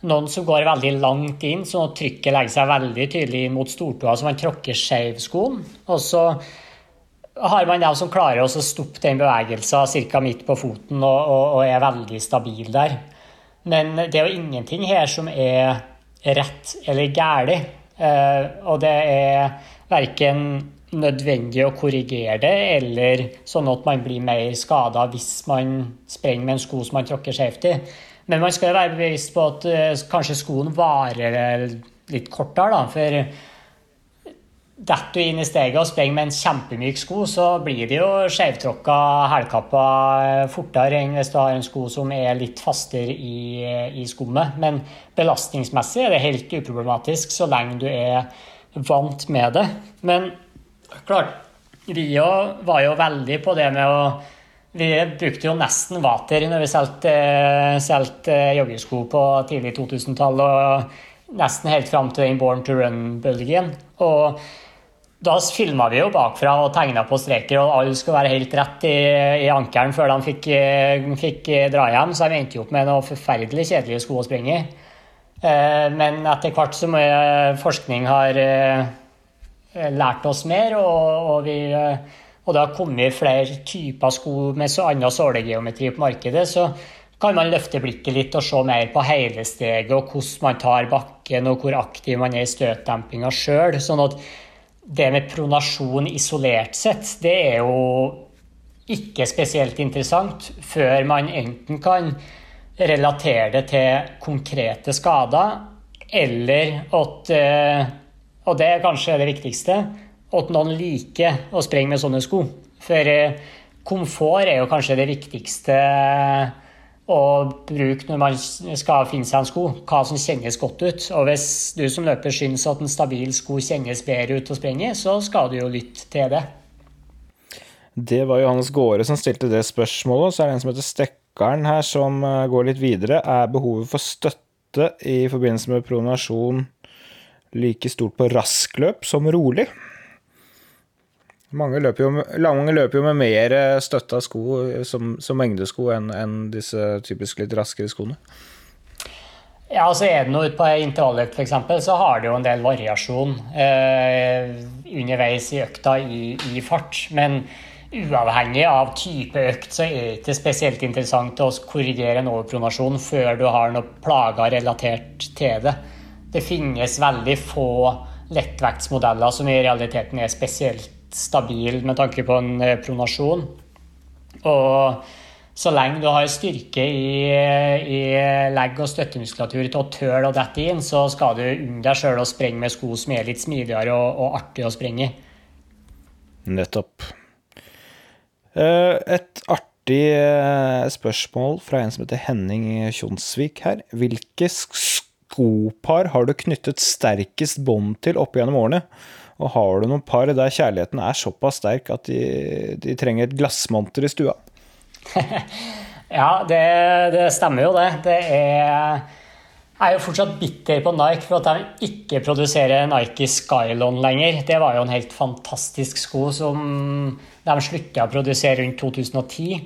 noen som går veldig langt inn, så trykket legger seg veldig tydelig mot stortåa, så man tråkker skeiv skoen. Og så har man dem som klarer å stoppe den bevegelsen ca. midt på foten og, og, og, er veldig stabil der. Men det er jo ingenting her som er rett eller galt. Eh, og det er verken nødvendig å korrigere det, eller sånn at man blir mer skada hvis man sprenger med en sko som man tråkker skjevt i. Men man skal være bevisst på at uh, kanskje skoen varer litt kortere, da. For detter du inn i steget og sprenger med en kjempemyk sko, så blir det jo skjevtråkka hælkapper fortere enn hvis du har en sko som er litt fastere i, i skummet. Men belastningsmessig er det helt uproblematisk så lenge du er vant med det. Men Klart, vi var jo veldig på det med å Vi brukte jo nesten vater når vi solgte, solgte joggesko på tidlig 2000-tall, og nesten helt fram til den Born to Run-bølgen. Og da filma vi jo bakfra og tegna på streker, og alle skulle være helt rett i, i ankelen før de fikk, fikk, dra hjem, så de endte opp med noen forferdelig kjedelige sko å springe i. Eh, men etter hvert som forskning har eh, Eh, lært oss mer, og, og, vi, eh, og det har kommet flere typer sko med så annen sålegeometri på markedet, så kan man løfte blikket litt og se mer på hele steget og hvordan man tar bakken og hvor aktiv man er i støtdempinga sjøl. Sånn at det med pronasjon isolert sett, det er jo ikke spesielt interessant før man enten kan relatere det til konkrete skader, eller at eh, og det er kanskje det viktigste. At noen liker å sprenge med sånne sko. For eh, komfort er jo kanskje det viktigste å bruke når man skal finne seg en sko. Hva som kjennes godt ut. Og hvis du som løper syns at en stabil sko kjennes bedre ut å sprenge så skal du jo lytte til det. Det var Johannes Gårde som stilte det spørsmålet. Så er det en som heter Stekkeren her, som eh, går litt videre. Er behovet for støtte i forbindelse med pronasjon like stort på raskløp som rolig? Mange løper jo, mange løper jo med mer eh, støtta sko som, som mengdesko enn en disse typisk litt raskere skoene. Ja, altså er det noe ute på intervalløkt f.eks., så har det jo en del variasjon eh, underveis i økta i, i, fart. Men uavhengig av type økt, så er det ikke spesielt interessant å korrigere en overpronasjon før du har noen plager relatert til det. Det finnes veldig få lettvektsmodeller som i realiteten er spesielt stabile med tanke på en eh, pronasjon. Og så lenge du har styrke i, i legg- og støttemuskulatur til å tøle å dette inn, så skal du unne deg sjøl å sprenge med sko som er litt smidigere og, og artig å sprenge i. Nettopp. Eh, et artig eh, spørsmål fra en som heter Henning Kjonsvik her. Hvilke skopar har du knyttet sterkest bånd til opp gjennom årene? Og har du noen par der kjærligheten er såpass sterk at de, de trenger et glassmonter i stua? ja, det, det, stemmer jo, det. Det er jeg er jo fortsatt bitter på Nike for at de ikke produserer Nike Skylon lenger. Det var jo en helt fantastisk sko som de slutta å produsere rundt 2010.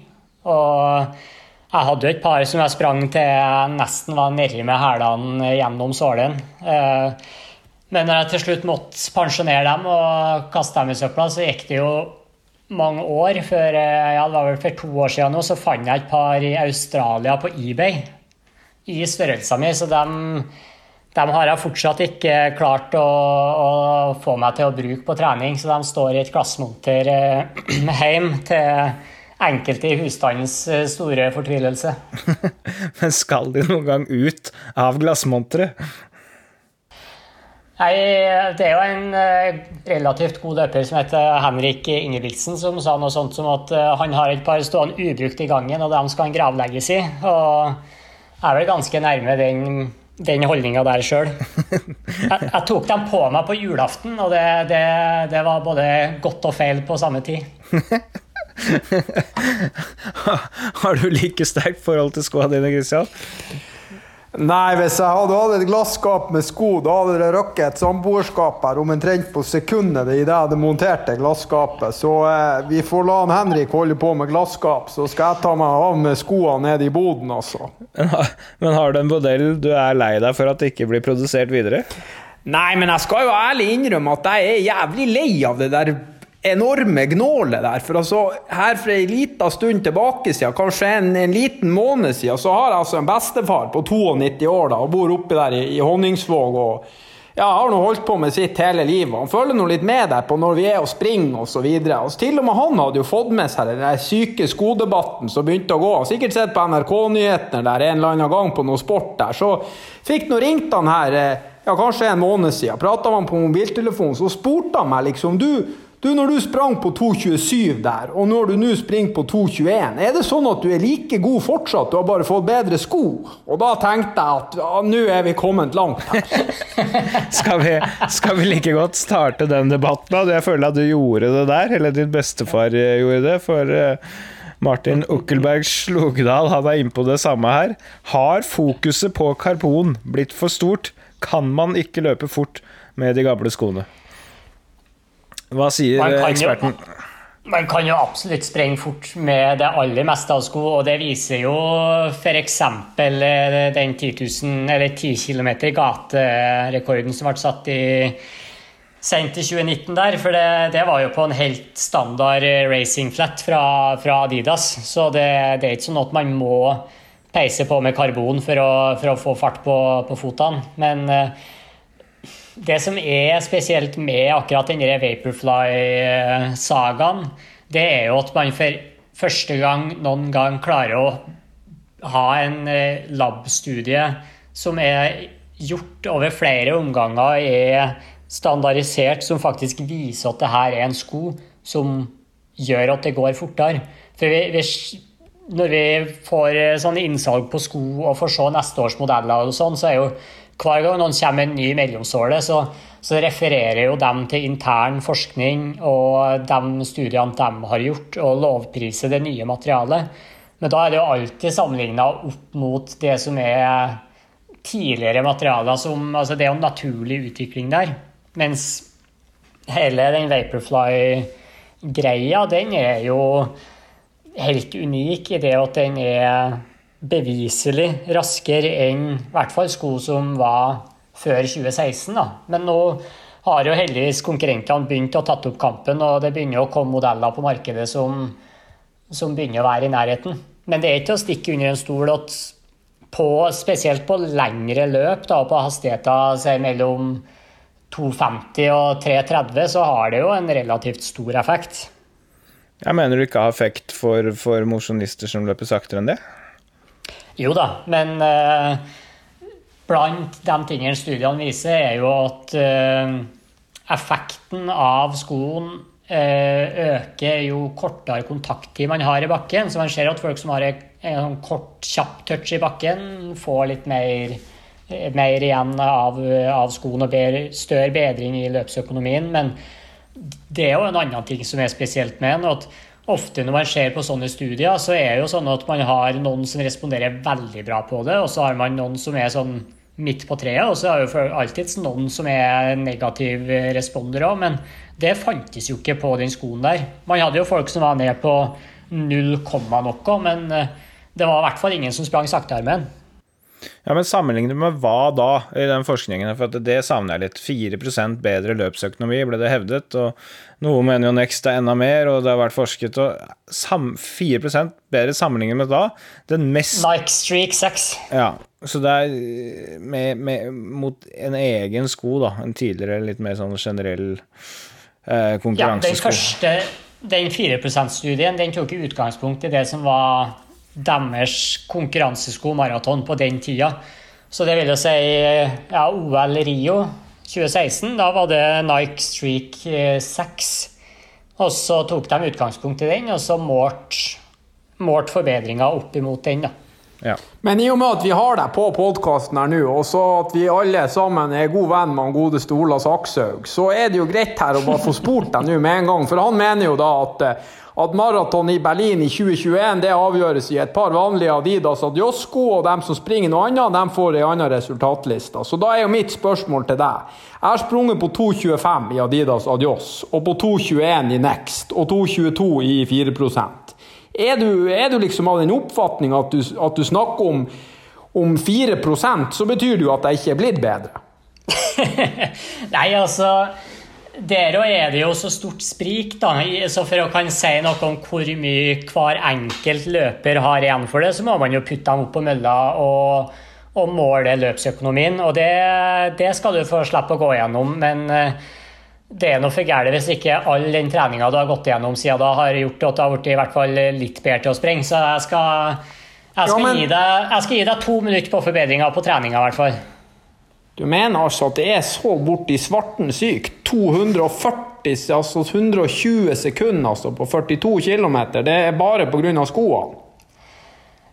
Og jeg hadde jo et par som jeg sprang til jeg nesten var nedi med hælene gjennom sålen. Eh, men når jeg til slutt måtte pensjonere dem og kaste dem i søpla, så gikk det jo mange år før eh, ja, det var vel For to år siden nå, så fant jeg et par i Australia på eBay i størrelsen min. Så dem, dem har jeg fortsatt ikke klart å, å, få meg til å bruke på trening. Så de står i et glassmonter hjemme hjem til enkelte i husstandens eh, store fortvilelse. Men skal de noen gang ut av glassmonteret? Nei, Det er jo en eh, relativt god løper som heter Henrik Ingebrigtsen, som sa noe sånt som at eh, han har et par stående ubrukt i gangen, og dem skal han gravlegges i. Og jeg er vel ganske nærme den, den holdninga der sjøl. Jeg, jeg, tok dem på meg på julaften, og det, det, det var både godt og feil på samme tid. har du like sterkt forhold til skoene dine, Christian? Nei, hvis jeg hadde hatt et glasskap med sko, da hadde det røkket et samboerskap her omtrent på sekundet i det jeg hadde montert det glasskapet. Så eh, vi får la han Henrik holde på med glasskap, så skal jeg ta meg av med skoene nede i boden, altså. Men har du en modell du er lei deg for at det ikke blir produsert videre? Nei, men jeg skal jo ærlig innrømme at jeg er jævlig lei av det der enorme gnålet der. For altså, her for ei lita stund tilbake siden, kanskje en, en, liten måned siden, så har jeg altså en bestefar på 92 år da, og bor oppi der i, i Honningsvåg. og ja, har nå holdt på med sitt hele livet. Han følger nå litt med der på når vi er og springer osv. Altså, til og med han hadde jo fått med seg den syke skodebatten som begynte å gå. Sikkert sett på NRK-nyhetene der en eller annen gang på noe sport der. Så fikk nå ringt han her eh, ja, kanskje en måned siden. Prata han på mobiltelefonen, så spurte han meg liksom du du, når du sprang på 2,27 der, og når du nå springer på 2,21, er det sånn at du er like god fortsatt, du har bare fått bedre sko? Og da tenkte jeg at ja, nå er vi kommet langt her. skal, vi, skal, vi, like godt starte den debatten? Jeg føler at du gjorde det der, eller din bestefar eh, gjorde det. for... Uh, Martin Ukkelberg Slogdal han er inne på det samme her. Har fokuset på karbon blitt for stort? Kan man ikke løpe fort med de gamle skoene? Hva sier eksperten? Man kan jo absolutt sprenge fort med det aller meste av sko, og det viser jo f.eks. Eh, den 10 000, eller 10 km gaterekorden som ble satt i sent i 2019 der, for det, det, var jo på en helt standard racing flat fra, fra Adidas. Så det, det, er ikke sånn at man må peise på med karbon for å, for å få fart på, på fotene. Men det som er spesielt med akkurat denne Vaporfly-sagaen, det er jo at man for første gang noen gang klarer å ha en labstudie lab-studie som er gjort over flere omganger, er standardisert, som faktisk viser at det her er en sko som gjør at det går fortere. For vi, vi, når vi får sånne sånn innsalg på sko og får se neste års modeller, og sånn, så er jo hver gang noen kommer med en ny mellomsåle, så, så refererer jo dem til intern forskning og de studiene de har gjort, og lovpriser det nye materialet. Men da er det jo alltid sammenligna opp mot det som er tidligere materialer. Som, altså det er jo en naturlig utvikling der. Mens hele den Vaporfly-greia, den er jo helt unik i det at den er beviselig raskere enn i hvert fall sko som var før 2016. Da. Men nå har jo heldigvis konkurrentene begynt å tatt opp kampen, og det begynner å komme modeller på markedet som, som begynner å være i nærheten. Men det er ikke å stikke under en stol at på, spesielt på lengre løp, da, på hastigheter mellom 2,50 og 3,30, så har det jo en relativt stor effekt. Jeg mener du ikke har effekt for, for mosjonister som løper saktere enn det? Jo da, men uh, blant de tingene studiene viser, er jo at uh, effekten av skoen uh, øker jo kortere kontakttid man har i bakken. Så man ser at folk som har en, en kort, kjapp touch i bakken, får litt mer, mer igjen av, av skoen og bedre, større bedring i løpsøkonomien. men det er jo en annen ting som er spesielt med den. at Ofte når man ser på sånne studier, så er det jo sånn at man har noen som responderer veldig bra på det, og så har man noen som er sånn midt på treet, og så er det jo alltid noen som er negativ responder òg, men det fantes jo ikke på den skoen der. Man hadde jo folk som var ned på null komma noe, men eh, det var i hvert fall ingen som sprang saktearmen. Ja, Men sammenlignet med hva da, i den forskningen? For det savner jeg litt. 4% bedre løpsøkonomi, ble det hevdet. og Noe mener jo Next er enda mer, og det har vært forsket. og 4% bedre sammenlignet med da. Den mest Nike Streak 6. Ja, så det er med, med, mot en egen sko, da. En tidligere litt mer sånn generell eh, konkurransesko. Ja, den første, den 4 %-studien, den tok utgangspunkt i det som var deres konkurransesko maraton på den tida. Så det vil jo si ja, OL Rio 2016. Da var det Nike Streak 6. Og så tok de utgangspunkt i den, og så målte målt forbedringer opp imot den. da. Ja. Men i og med at vi har deg på podkasten her nå, og så at vi alle sammen er god venn med han godeste Ola Sakshaug, så er det jo greit her å bare få spurt deg nå med en gang. For han mener jo da at at maraton i Berlin i 2021 det avgjøres i et par vanlige Adidas Adios-sko, og dem som springer noe annet, dem får ei anna resultatliste. Så da er jo mitt spørsmål til deg. Jeg har sprunget på 2,25 i Adidas Adios, og på 2,21 i Next, og 2,22 i 4 er du, er du liksom av den oppfatning at at du snakker om, om 4% så betyr det jo at jeg ikke er blitt bedre? Nei, altså der òg er det jo så stort sprik, da. Så for å kan si noe om hvor mye hver enkelt løper har igjen for det, så må man jo putte dem opp på mølla og, og måle løpsøkonomien. Og det, det, skal du få slippe å gå gjennom, men eh, det er noe for gærent hvis ikke all den treninga du har gått gjennom siden da, har gjort at du har blitt i hvert fall litt bedre til å sprenge. Så jeg skal, jeg skal, ja, men... gi, deg, jeg skal gi deg to minutter på forbedringa på treninga, i hvert fall. Du mener altså at det er så borti svarten sykt? 240, altså 120 sekunder altså på 42 km. Det er bare pga. skoene?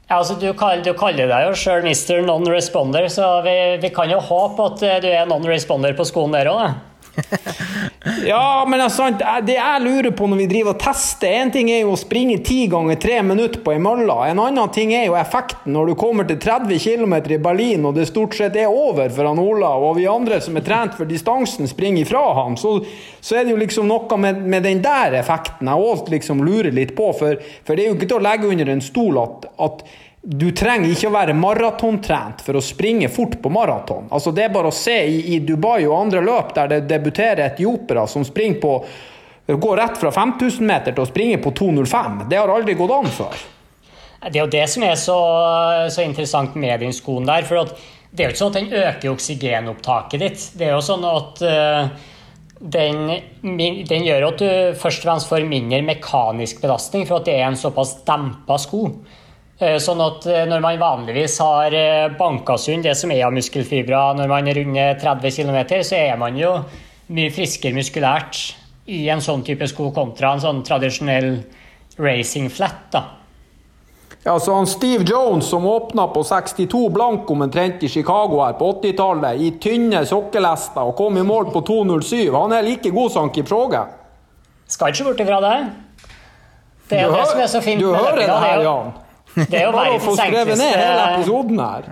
Ja, altså du, kaller, du kaller deg jo sjøl Mr. Non-Responder, så vi, vi, kan jo håpe at du er non-responder på skoen der òg, da ja, men altså, det jeg lurer på når vi driver og tester En ting er jo å springe ti ganger tre minutter på ei mølle. En annen ting er jo effekten når du kommer til 30 km i Berlin og det stort sett er over for han Ola, og vi andre som er trent for distansen, springer ifra ham. Så, så er det jo liksom noe med, med den der effekten jeg òg liksom lurer litt på. For, for, det er jo ikke til å legge under en stol at, at du trenger ikke å være maratontrent for å springe fort på maraton. Altså, det er bare å se i, i Dubai og andre løp der det debuterer etiopiere som springer på går rett fra 5000 meter til å springe på 2,05. Det har aldri gått an før. Det er jo det som er så, så interessant med den skoen der. for Det er jo ikke sånn at den øker oksygenopptaket ditt. Det er jo sånn at uh, den, den, gjør at du først og fremst får mindre mekanisk belastning, for at det er en såpass dempa sko. Eh, sånn at eh, når man vanligvis har eh, banka sund det som er av muskelfibrer når man runder 30 km, så er man jo mye friskere muskulært i en sånn type sko kontra en sånn tradisjonell racing flat. da. Ja, så han Steve Jones som åpna på 62 blank omtrent i Chicago her på 80-tallet, i tynne sokkelester og kom i mål på 2.07, han er like god som Kipchoge? Skal ikke bort ifra det. Det er Du det hører, som er så fint Du hører det er her, Jan. Det er jo Bare å få verdens skrevet ned hele enkleste episoden her.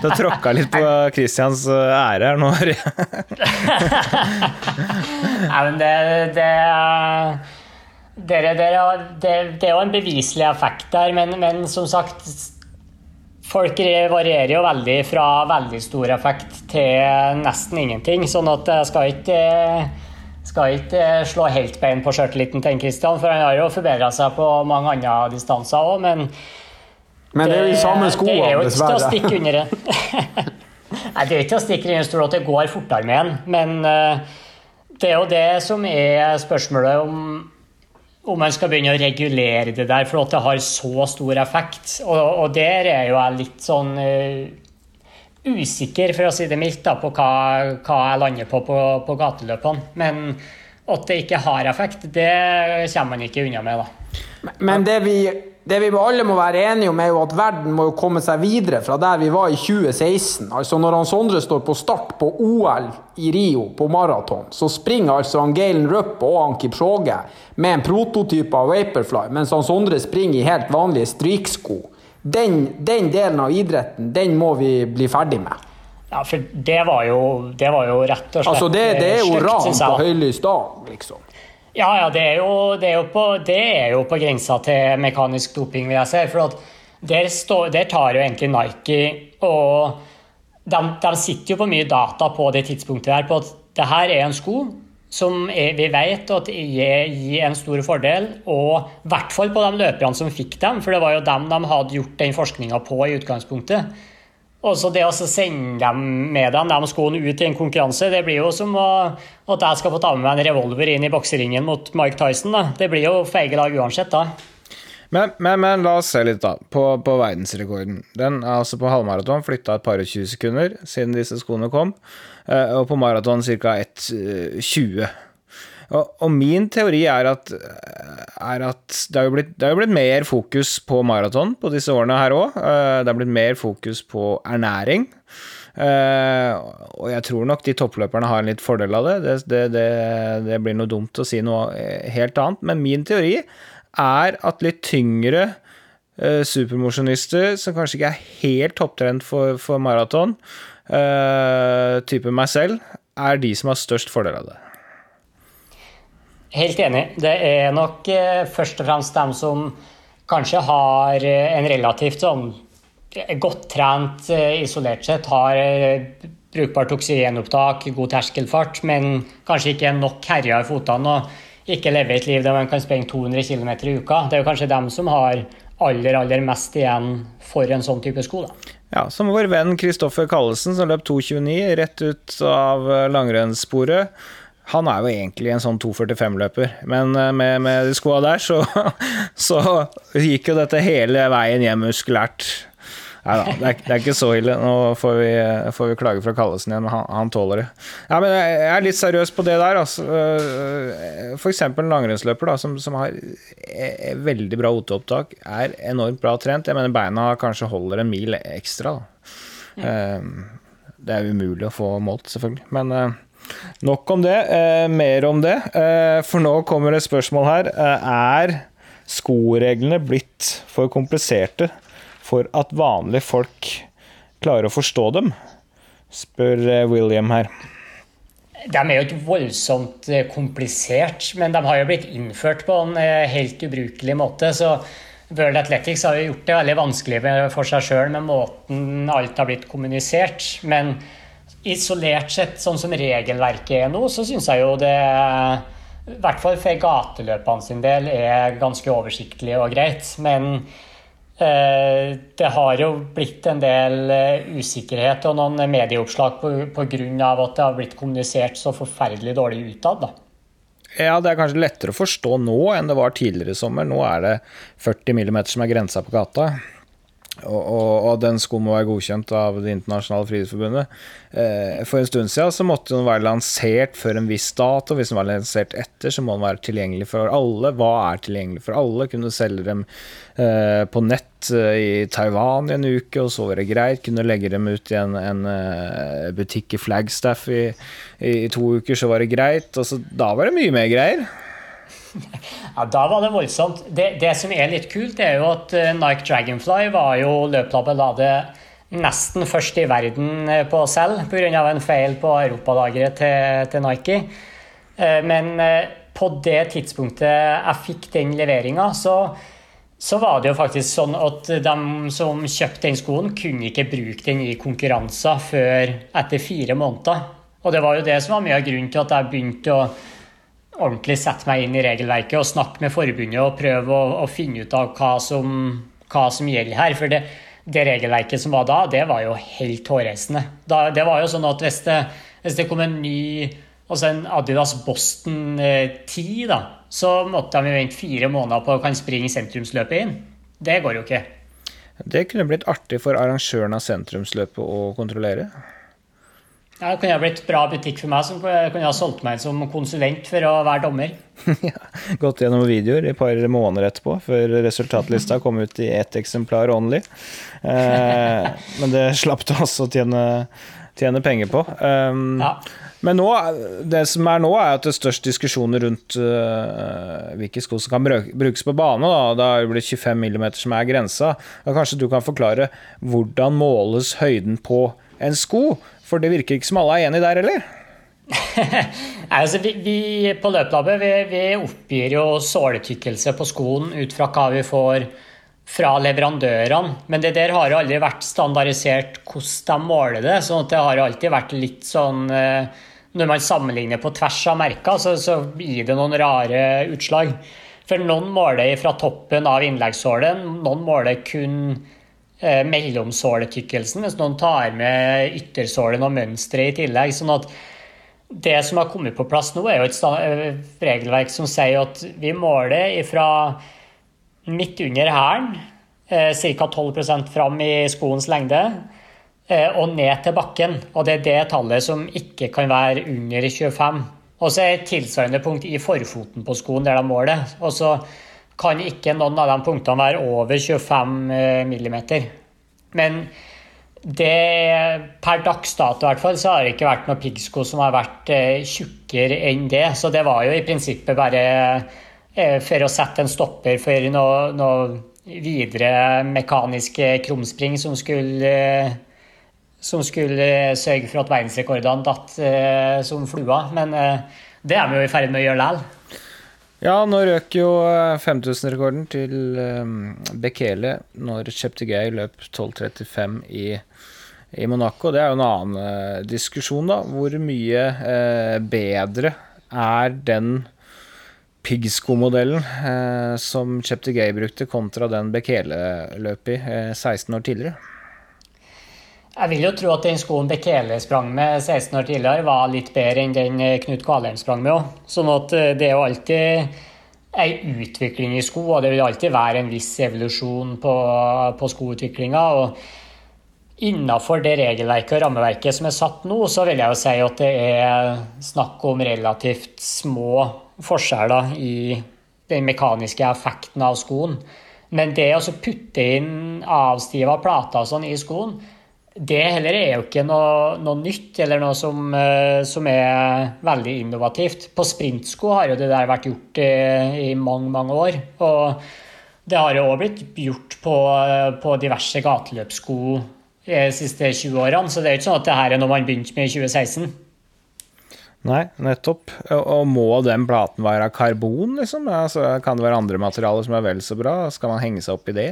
Du har tråkka litt på Christians eh, ære her nå. Nei, men det, det, dere, dere, det, det er jo en beviselig effekt der, men, men som sagt Folk varierer jo veldig fra veldig stor effekt til nesten ingenting. Sånn at jeg skal ikke, skal ikke slå helt bein på sjøltilliten til Kristian, for han har jo forbedra seg på mange andre distanser òg, men Men det er jo i samme skoene, dessverre. det er jo ikke til å stikke under en Nei, det er ikke til å stikke under stol at det går fortere med en, men eh, det er jo det som er spørsmålet om om man skal begynne å regulere det der, for at det har så stor effekt. Og, og der er jo jeg litt sånn eh, usikker, for å si det mildt, da, på hva, hva jeg lander på på, på gateløpene. Men at det ikke har effekt, det kommer man ikke unna med, da. Men det vi, det vi alle må være enige om, er jo at verden må jo komme seg videre fra der vi var i 2016. Altså Når han Sondre står på start på OL i Rio på maraton, så springer altså han Galen Rupp og han Kipchoge med en prototype av Vaporfly, mens han Sondre springer i helt vanlige stryksko. Den, den delen av idretten, den må vi bli ferdig med. Ja, for det var jo, det var jo rett og slett Altså Det, det er jo ran på høylys dag, liksom. Ja, ja, det er jo, det er jo, på, det er jo på grensa til mekanisk doping, vil jeg si. For der, stå, der tar jo egentlig Nike og de, de sitter jo på mye data på det tidspunktet der, på at det her er en sko som vi vet at gir, gir en stor fordel, og i hvert fall på de løperne som fikk dem, for det var jo dem de hadde gjort den forskninga på i utgangspunktet. Og så det å sende dem med dem, de skoene ut i en konkurranse, det blir jo som å, at jeg skal få ta med meg en revolver inn i bokseringen mot Mike Tyson. Da. Det blir jo feige lag uansett, da. Men, men, men la oss se litt, da. På, på verdensrekorden. Den er altså på halvmaraton flytta et par og 20 sekunder siden disse skoene kom. Eh, Og på maraton ca. 1,20. Og, og min teori er at, er at det, har jo blitt, blitt mer fokus på maraton på disse årene her òg. Det har blitt mer fokus på ernæring. Eh, og jeg tror nok de toppløperne har en litt fordel av det. Det, det, det. det blir noe dumt å si noe eh, helt annet. Men min teori er at litt tyngre supermosjonister, som kanskje ikke er helt topptrent for, for maraton, eh, type meg selv, er de som har størst fordel av det. Helt enig. Det er nok uh, først og fremst dem som kanskje har eh, en relativt sånn godt trent isolert sett, har brukbart oksygenopptak, god terskelfart, men kanskje ikke er nok herja i fotene og ikke lever et liv der man kan sprenge 200 km i uka. Det er jo kanskje dem som har aller, aller mest igjen for en sånn type sko. da. Ja, som vår venn Kristoffer Kallesen, som løp 2,29 rett ut av eh, langrennssporet. Han er jo egentlig en sånn 2,45-løper, men eh, med, med de skoa der, så, så gikk jo dette hele veien hjem muskulært. Nei da, det, det er ikke så ille. Nå får vi, får vi klage fra Kallesen igjen, men han, han tåler det. Ja, men jeg er litt seriøs på det der. Altså. F.eks. For eksempel en langrennsløper som, som har eh, veldig bra OT-opptak, er enormt bra trent. Jeg mener beina kanskje holder en mil ekstra. Da. Eh, Det er umulig å få målt, selvfølgelig. Men eh, nok om det. Eh, mer om det. For nå kommer et spørsmål her. Er skoreglene blitt for kompliserte for at vanlige folk klarer å forstå dem? Spør eh, William her. De er jo ikke voldsomt eh, komplisert, men de har jo blitt innført på en eh, helt ubrukelig måte. Så World Athletics har jo gjort det veldig vanskelig for seg sjøl med måten alt har blitt kommunisert. Men isolert sett, sånn som regelverket er nå, så syns jeg jo det i hvert fall for gateløpene sin del er ganske oversiktlig og greit. Men det har jo blitt en del eh, usikkerhet og noen medieoppslag pga. at det har blitt kommunisert så forferdelig dårlig utad. Ja, det er kanskje lettere å forstå nå enn det var tidligere i sommer. Nå er det 40 mm som er grensa på gata. Og, og, og, den skoen må være godkjent av Det internasjonale friidrettsforbundet. Eh, for en stund siden så måtte den være lansert før en viss dato. Hvis den var lansert etter, så må den være tilgjengelig for alle. Hva er tilgjengelig for alle? Kunne selge dem eh, på nett eh, i Taiwan i en uke, og så var det greit. Kunne legge dem ut i en, en uh, butikk i Flagstaff i, i, i, to uker, så var det greit. Altså, da var det mye mer greier. Ja, Da var det voldsomt. Det, det, som er litt kult, er jo at eh, Nike Dragonfly var jo løplabet la det nesten først i verden eh, på selv pga. en feil på europalageret til, til, Nike. Eh, men på det tidspunktet jeg fikk den leveringa, så, så var det jo faktisk sånn at de som kjøpte den skoen, kunne ikke bruke den i konkurranser før etter fire måneder. Og det var jo det som var mye av grunnen til at jeg begynte å ordentlig sette meg inn i regelverket og snakke med forbundet og prøve å, å finne ut av hva som, hva som, gjelder her. For det, det, regelverket som var da, det var jo helt hårreisende. det var jo sånn at hvis det, hvis det kom en ny altså en Adidas Boston 10, eh, da, så måtte de vente fire måneder på å kan springe sentrumsløpet inn. Det går jo ikke. Det kunne blitt artig for arrangøren av sentrumsløpet å kontrollere. Ja, det kunne ha blitt bra butikk for meg, som kunne ha solgt meg som konsulent for å være dommer. ja, Gått gjennom videoer i et par måneder etterpå, før resultatlista kom ut i ett eksemplar only. Eh, men det slapp du også å tjene, tjene, penger på. Um, ja. Men nå, det som er nå, er at det er størst diskusjoner rundt uh, hvilke sko som kan brukes på bane. Da. Det har blitt 25 mm som er grensa. Da kanskje du kan forklare hvordan måles høyden på en sko? For det virker ikke som alle er enig der, eller? altså, vi, vi, på løplabbet vi, vi, oppgir jo såletykkelse på skoen ut fra hva vi får fra leverandørene. Men det der har jo aldri vært standardisert hvordan de måler det. sånn at det har alltid vært litt sånn eh, Når man sammenligner på tvers av merker, så, så gir det noen rare utslag. For noen måler fra toppen av innleggssålen, noen måler kun mellomsåletykkelsen, hvis noen tar med yttersålen og mønsteret i tillegg. sånn at det som har kommet på plass nå, er jo et eh, regelverk som sier at vi måler fra midt under hælen, eh, ca. 12% fram i skoens lengde, eh, og ned til bakken. Og det er det tallet som ikke kan være under 25. Og så er et tilsvarende punkt i forfoten på skoen der de måler. Og så kan ikke noen av de punktene være over 25 eh, millimeter. Men det, per dags dato hvert fall, så har det ikke vært noen piggsko som har vært eh, tjukkere enn det. Så det var jo i prinsippet bare eh, for å sette en stopper for noe, noe videre mekaniske krumspring som skulle, som skulle sørge for at verdensrekordene datt som flua. Men det er vi jo i ferd med å gjøre likevel. Ja, nå røk jo 5000-rekorden eh, til um, Bekele når Cheptegei løp 12.35 i, i, Monaco. Det er jo en annen uh, diskusjon, da. Hvor mye uh, bedre er den piggsko-modellen uh, som Cheptegei brukte, kontra den Bekele løp i 16 år tidligere? Jeg vil jo tro at den skoen Bekele sprang med 16 år tidligere, var litt bedre enn den eh, Knut Kvalheim sprang med òg. Sånn at eh, det er jo alltid ei utvikling i sko, og det vil alltid være en viss evolusjon på, på skoutviklinga. Og innafor det regelverket og rammeverket som er satt nå, så vil jeg jo si at det er snakk om relativt små forskjeller i den mekaniske effekten av skoen. Men det å putte inn avstiva plater sånn i skoen, det heller er jo ikke noe, noe nytt eller noe som, eh, som, er veldig innovativt. På sprintsko har jo det der vært gjort i, i mange, mange år. Og det har jo òg blitt gjort på, på diverse gateløpssko de siste 20 årene, så det er jo ikke sånn at det her er noe man begynte med i 2016. Nei, nettopp. Og må den platen være karbon, liksom? Altså, kan det være andre materialer som er vel så bra? Skal man henge seg opp i det?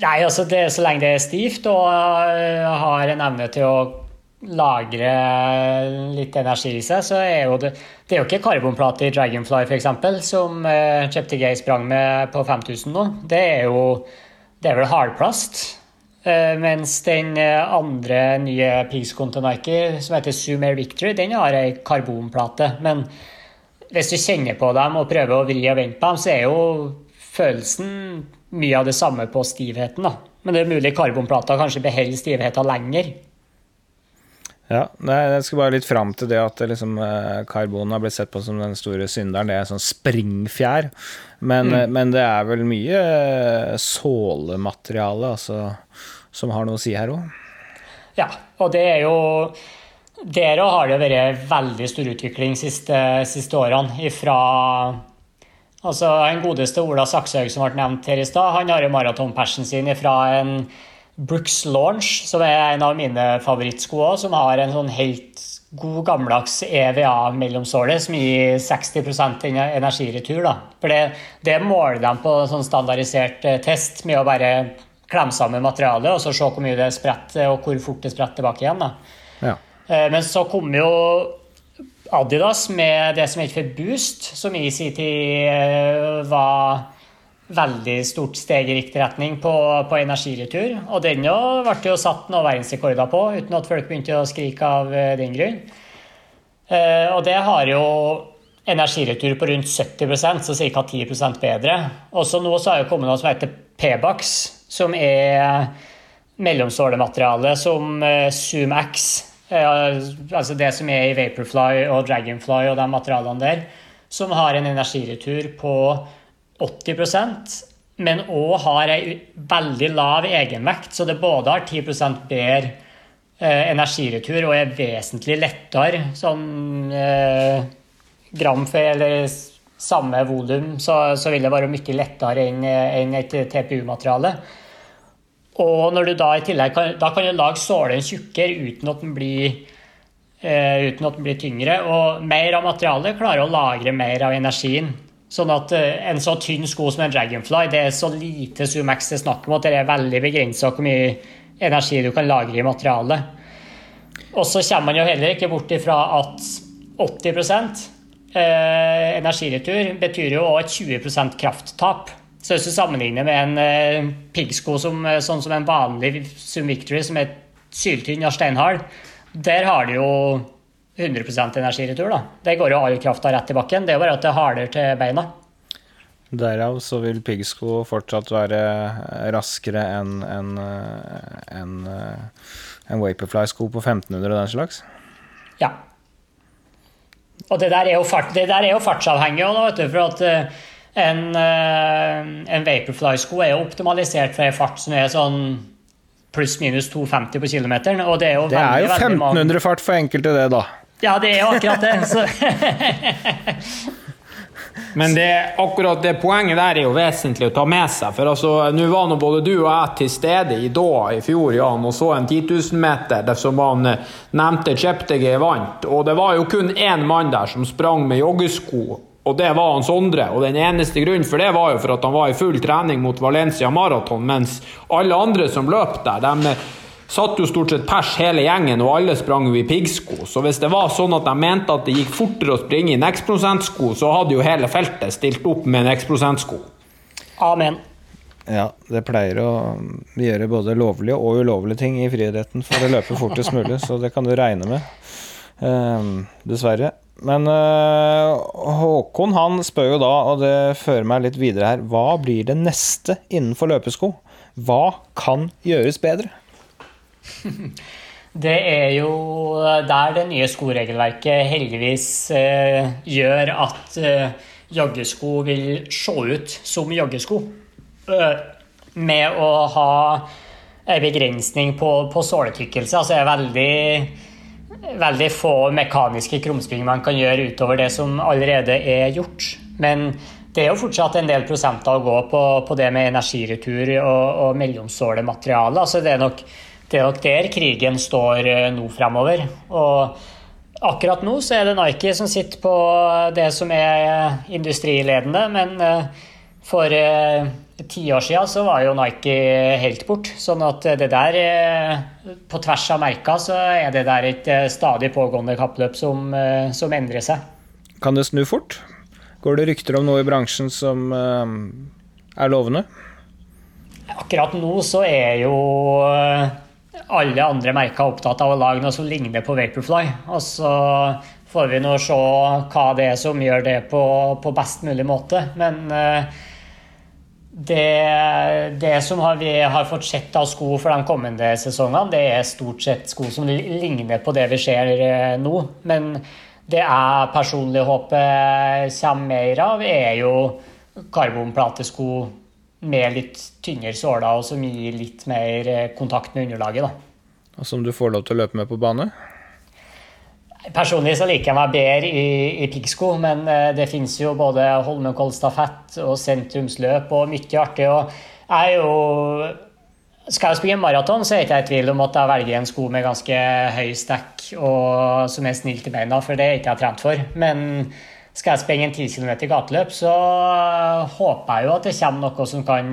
Nei, altså det, Så lenge det er stivt og uh, har en evne til å lagre litt energi i seg, så er jo det Det er jo ikke karbonplate i Dragonfly f.eks., som uh, Gay sprang med på 5000 nå. Det er jo det er vel hardplast. Uh, mens den andre nye piggskoen til Nike, som heter Air Victory, den har ei karbonplate. Men hvis du kjenner på dem og prøver å vri og vente på dem, så er jo følelsen mye av det samme på stivheten. da. Men det er mulig karbonplata kanskje beholder stivheten lenger. Ja, Jeg skal bare litt fram til det at liksom, eh, karbon har blitt sett på som den store synderen. Det er sånn springfjær. Men, Mm. eh, men det er vel mye eh, sålemateriale altså, som har noe å si her òg. Ja, og det er jo Der òg har det vært veldig stor utvikling siste, siste årene. Ifra Altså, Den godeste Ola Sakshaug som ble nevnt her i stad, han har jo maratonpersen sin fra en Brooks Launch, som er en av mine favorittsko òg, som har en sånn helt god gammeldags EVA-mellomsåle som gir 60% en- energiretur. da. For det, det måler de på sånn standardisert eh, test med å bare klemme sammen materialet og så se hvor mye det spretter og hvor fort det spretter tilbake igjen. da. Ja. Eh, Men så kom jo Adidas med det som heter Boost, som i sin tid eh, var veldig stort steg i riktig retning på, på energiretur. Og den jo ble jo satt noen verdensrekorder på, uten at folk begynte å skrike av eh, den grunn. Eh, Og det har jo energiretur på rundt 70% så ca. 10 bedre. Også nå så har det kommet noe som heter P-Bax, som er mellomsålemateriale som ZoomX, eh, altså det som er i Vaporfly og Dragonfly og de materialene der, som har en energiretur på 80% men òg har ei veldig lav egenvekt, så det både har 10 bedre eh, energiretur og er vesentlig lettere sånn eh, gram for eller samme volum, så, så vil det være mye lettere enn enn et TPU-materiale. Og når du da i tillegg kan, da kan du lage sålen tjukkere uten at den blir eh, uten at den blir tyngre. Og mer av materialet klarer å lagre mer av energien. Sånn at eh, en så tynn sko som en Dragonfly, det er så lite Sumax det er snakk om at det er veldig begrensa hvor mye energi du kan lagre i materialet. Og så kommer man jo heller ikke bort ifra at 80 eh, energiretur betyr jo et 20% krafttap. Så hvis du sammenligner med en uh, piggsko som, eh, sånn som en vanlig Zoom Victory, som er syltynn av steinhard, der har du jo 100 energiretur. da. Det går jo all krafta rett i bakken. Det er jo bare at det er hardere til beina. Derav så vil piggsko fortsatt være raskere enn en, en, en Vaporfly-sko på 1500 og den slags. Ja. Og det der er jo, fart, det der er jo fartsavhengig òg, vet du. For at eh, en, eh, en Vaporfly-sko er jo optimalisert for ei fart som er sånn pluss-minus 250 på kilometeren. Og det er jo Det er jo veldig, veldig mange- 1500 fart for enkelte, det, da. Ja, det er jo akkurat det. Så, Men det, akkurat det poenget der er jo vesentlig å ta med seg. For altså, nå var nå både du og jeg til stede i Doha i fjor Jan, og så en 10 000 meter der som han eh, nevnte Cheptegay vant. Og det var jo kun én mann der som sprang med joggesko, og det var han Sondre. Og den eneste grunnen for det var jo for at han var i full trening mot Valencia Marathon, mens alle andre som løp der, de satt jo stort sett pers hele gjengen, og alle sprang jo i piggsko. Så hvis det var sånn at de mente at det gikk fortere å springe i en X-prosentsko, så hadde jo hele feltet stilt opp med en X-prosentsko. amen. Ja, det pleier å gjøre både lovlige og ulovlige ting i friidretten for å løpe fortest mulig, så det kan du regne med. Um, dessverre. Men eh, Håkon han spør jo da, og det fører meg litt videre her, hva blir det neste innenfor løpesko? Hva kan gjøres bedre? Det er jo der det nye skoregelverket heldigvis eh, gjør at eh, joggesko vil se ut som joggesko. Eh, med å ha en begrensning på, på såletykkelse. Altså er veldig, veldig få mekaniske krumspring man kan gjøre utover det som allerede er gjort. Men det er jo fortsatt en del prosenter å gå på, på det med energiretur og, og mellomsålemateriale. Altså det det er nok der krigen står eh, nå fremover. Og akkurat nå så er det Nike som sitter på det som er industriledende, men eh, for eh, ti år siden så var jo Nike helt bort. Sånn at det der, eh, på tvers av merka, så er det der et eh, stadig pågående kappløp som, eh, som endrer seg. Kan det snu fort? Går det rykter om noe i bransjen som er lovende? Akkurat nå så er jo alle andre merker opptatt av å lage noe som ligner på Vaporfly. Og så får vi nå se hva det er som gjør det på, på best mulig måte. Men Det, det som har, vi har fått sett av sko for de kommende sesongene, det er stort sett sko som ligner på det vi ser eh, nå. Men det jeg personlig håper kommer mer av, er jo karbonplatesko med litt tynnere såler og som gir litt mer eh, kontakt med underlaget. Da. Og som du får lov til å løpe med på bane? Personlig så liker jeg meg bedre i, i piggsko, men eh, det finnes jo både Holmenkollstafett og sentrumsløp og mye artig. og jeg er jo skal jeg springe maraton, så er jeg ikke i tvil om at jeg velger en sko med ganske høy stekk og som er snill til beina, for det er ikke jeg trent for. Men skal jeg springe en 10 km gateløp, så håper jeg jo at det kommer noe som kan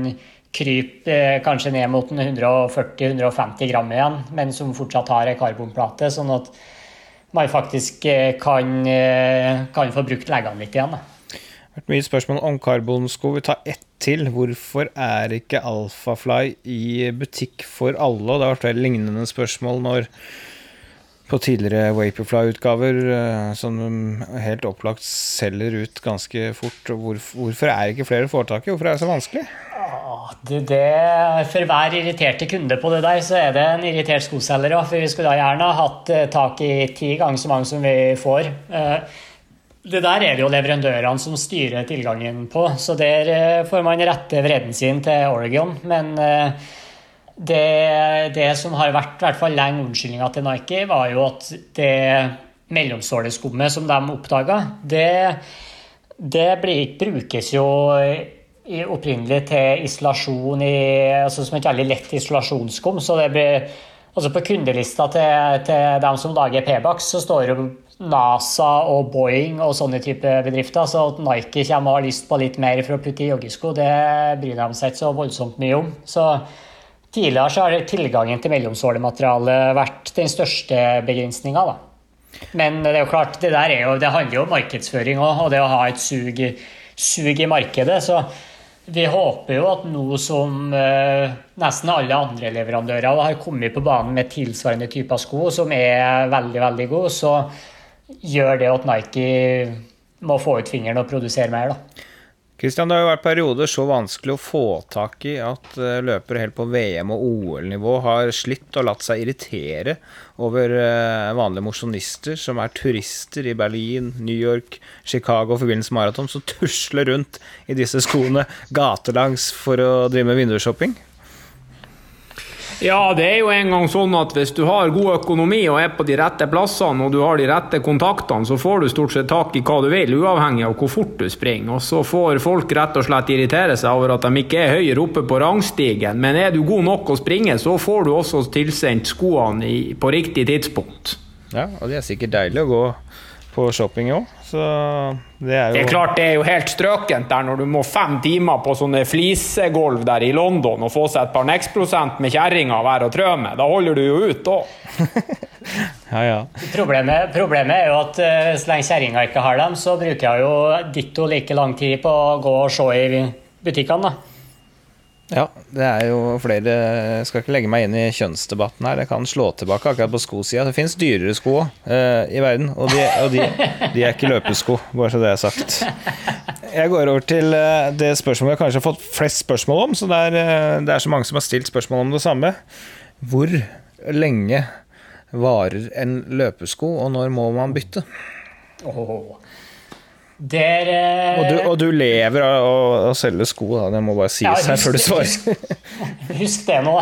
krype eh, kanskje ned mot 140-150 gram igjen, men som fortsatt har ei karbonplate, sånn at man faktisk eh, kan, eh, kan få brukt leggene litt igjen. Det har vært mye spørsmål om karbonsko. Vi tar ett til. Hvorfor er ikke Alphafly i butikk for alle? Og det har vært veldig lignende spørsmål når på tidligere Vaporfly-utgaver, eh, som helt opplagt selger ut ganske fort. Hvorfor er ikke flere foretak? Hvorfor er det så vanskelig? Det, det, for hver irriterte kunde på det der, så er det en irritert skoselger. For vi skulle da gjerne hatt eh, tak i ti ganger så mange som vi får. Eh, det der er det jo leverandørene som styrer tilgangen på, så der får man rette vreden sin til Oregon. Men det, det, som har vært i hvert fall lenge unnskyldninga til Nike, var jo at det mellomsåleskummet som de oppdaga, det, det brukes jo opprinnelig til isolasjon i, altså som et veldig lett isolasjonsskum. så det blir altså På kundelista til, til dem som lager P-Bax, så står jo NASA og Boeing og sånne type bedrifter. Så at Nike kommer og har lyst på litt mer for å putte i joggesko, det bryr de seg ikke så voldsomt mye om. Så Tidligere så har tilgangen til mellomsålemateriale vært den største begrensninga. Men det er jo klart, det, jo, det handler jo om markedsføring òg, og det å ha et sug, sug, i markedet. Så vi håper jo at nå som eh, nesten alle andre leverandører har kommet på banen med tilsvarende typer sko som er veldig, veldig gode, så gjør det at Nike må få ut fingeren og produsere mer. da. Kristian, det har jo vært perioder så vanskelig å få tak i at eh, løpere helt på VM- og OL-nivå har slitt og latt seg irritere over eh, vanlige mosjonister som er turister i Berlin, New York, Chicago i forbindelse maraton, som tusler rundt i disse skoene gatelangs for å drive med vindusshopping? Ja, det er jo en gang sånn at hvis du har god økonomi og er på de rette plassene og du har de rette kontaktene, så får du stort sett tak i hva du vil, uavhengig av hvor fort du springer. Og så får folk rett og slett irritere seg over at de ikke er høyere oppe på rangstigen. Men er du god nok å springe, så får du også tilsendt skoene på riktig tidspunkt. Ja, og det er sikkert deilig å gå på shopping òg. Så det er jo Det er klart det er jo helt strøkent der når du må fem timer på sånne flisegolv der i London og få seg et par neksprosent med kjerringa å og trø med. Da holder du jo ut da. ja, ja. Problemet, problemet, er jo at uh, så lenge kjerringa ikke har dem, så bruker jeg jo ditto like lang tid på å gå og se i butikkene. da. Ja, det er jo flere Jeg skal ikke legge meg inn i kjønnsdebatten her. Jeg kan slå tilbake akkurat på skosida. Det fins dyrere sko uh, i verden, og, de, og de, de, er ikke løpesko, bare så det er sagt. Jeg går over til uh, det spørsmålet jeg kanskje har fått flest spørsmål om. Så det er, uh, det er så mange som har stilt spørsmål om det samme. Hvor lenge varer en løpesko, og når må man bytte? Oh. Der, og, du, og, du, lever av å, å selge sko, da. Det må bare sies ja, her før du svarer. Husk, det nå.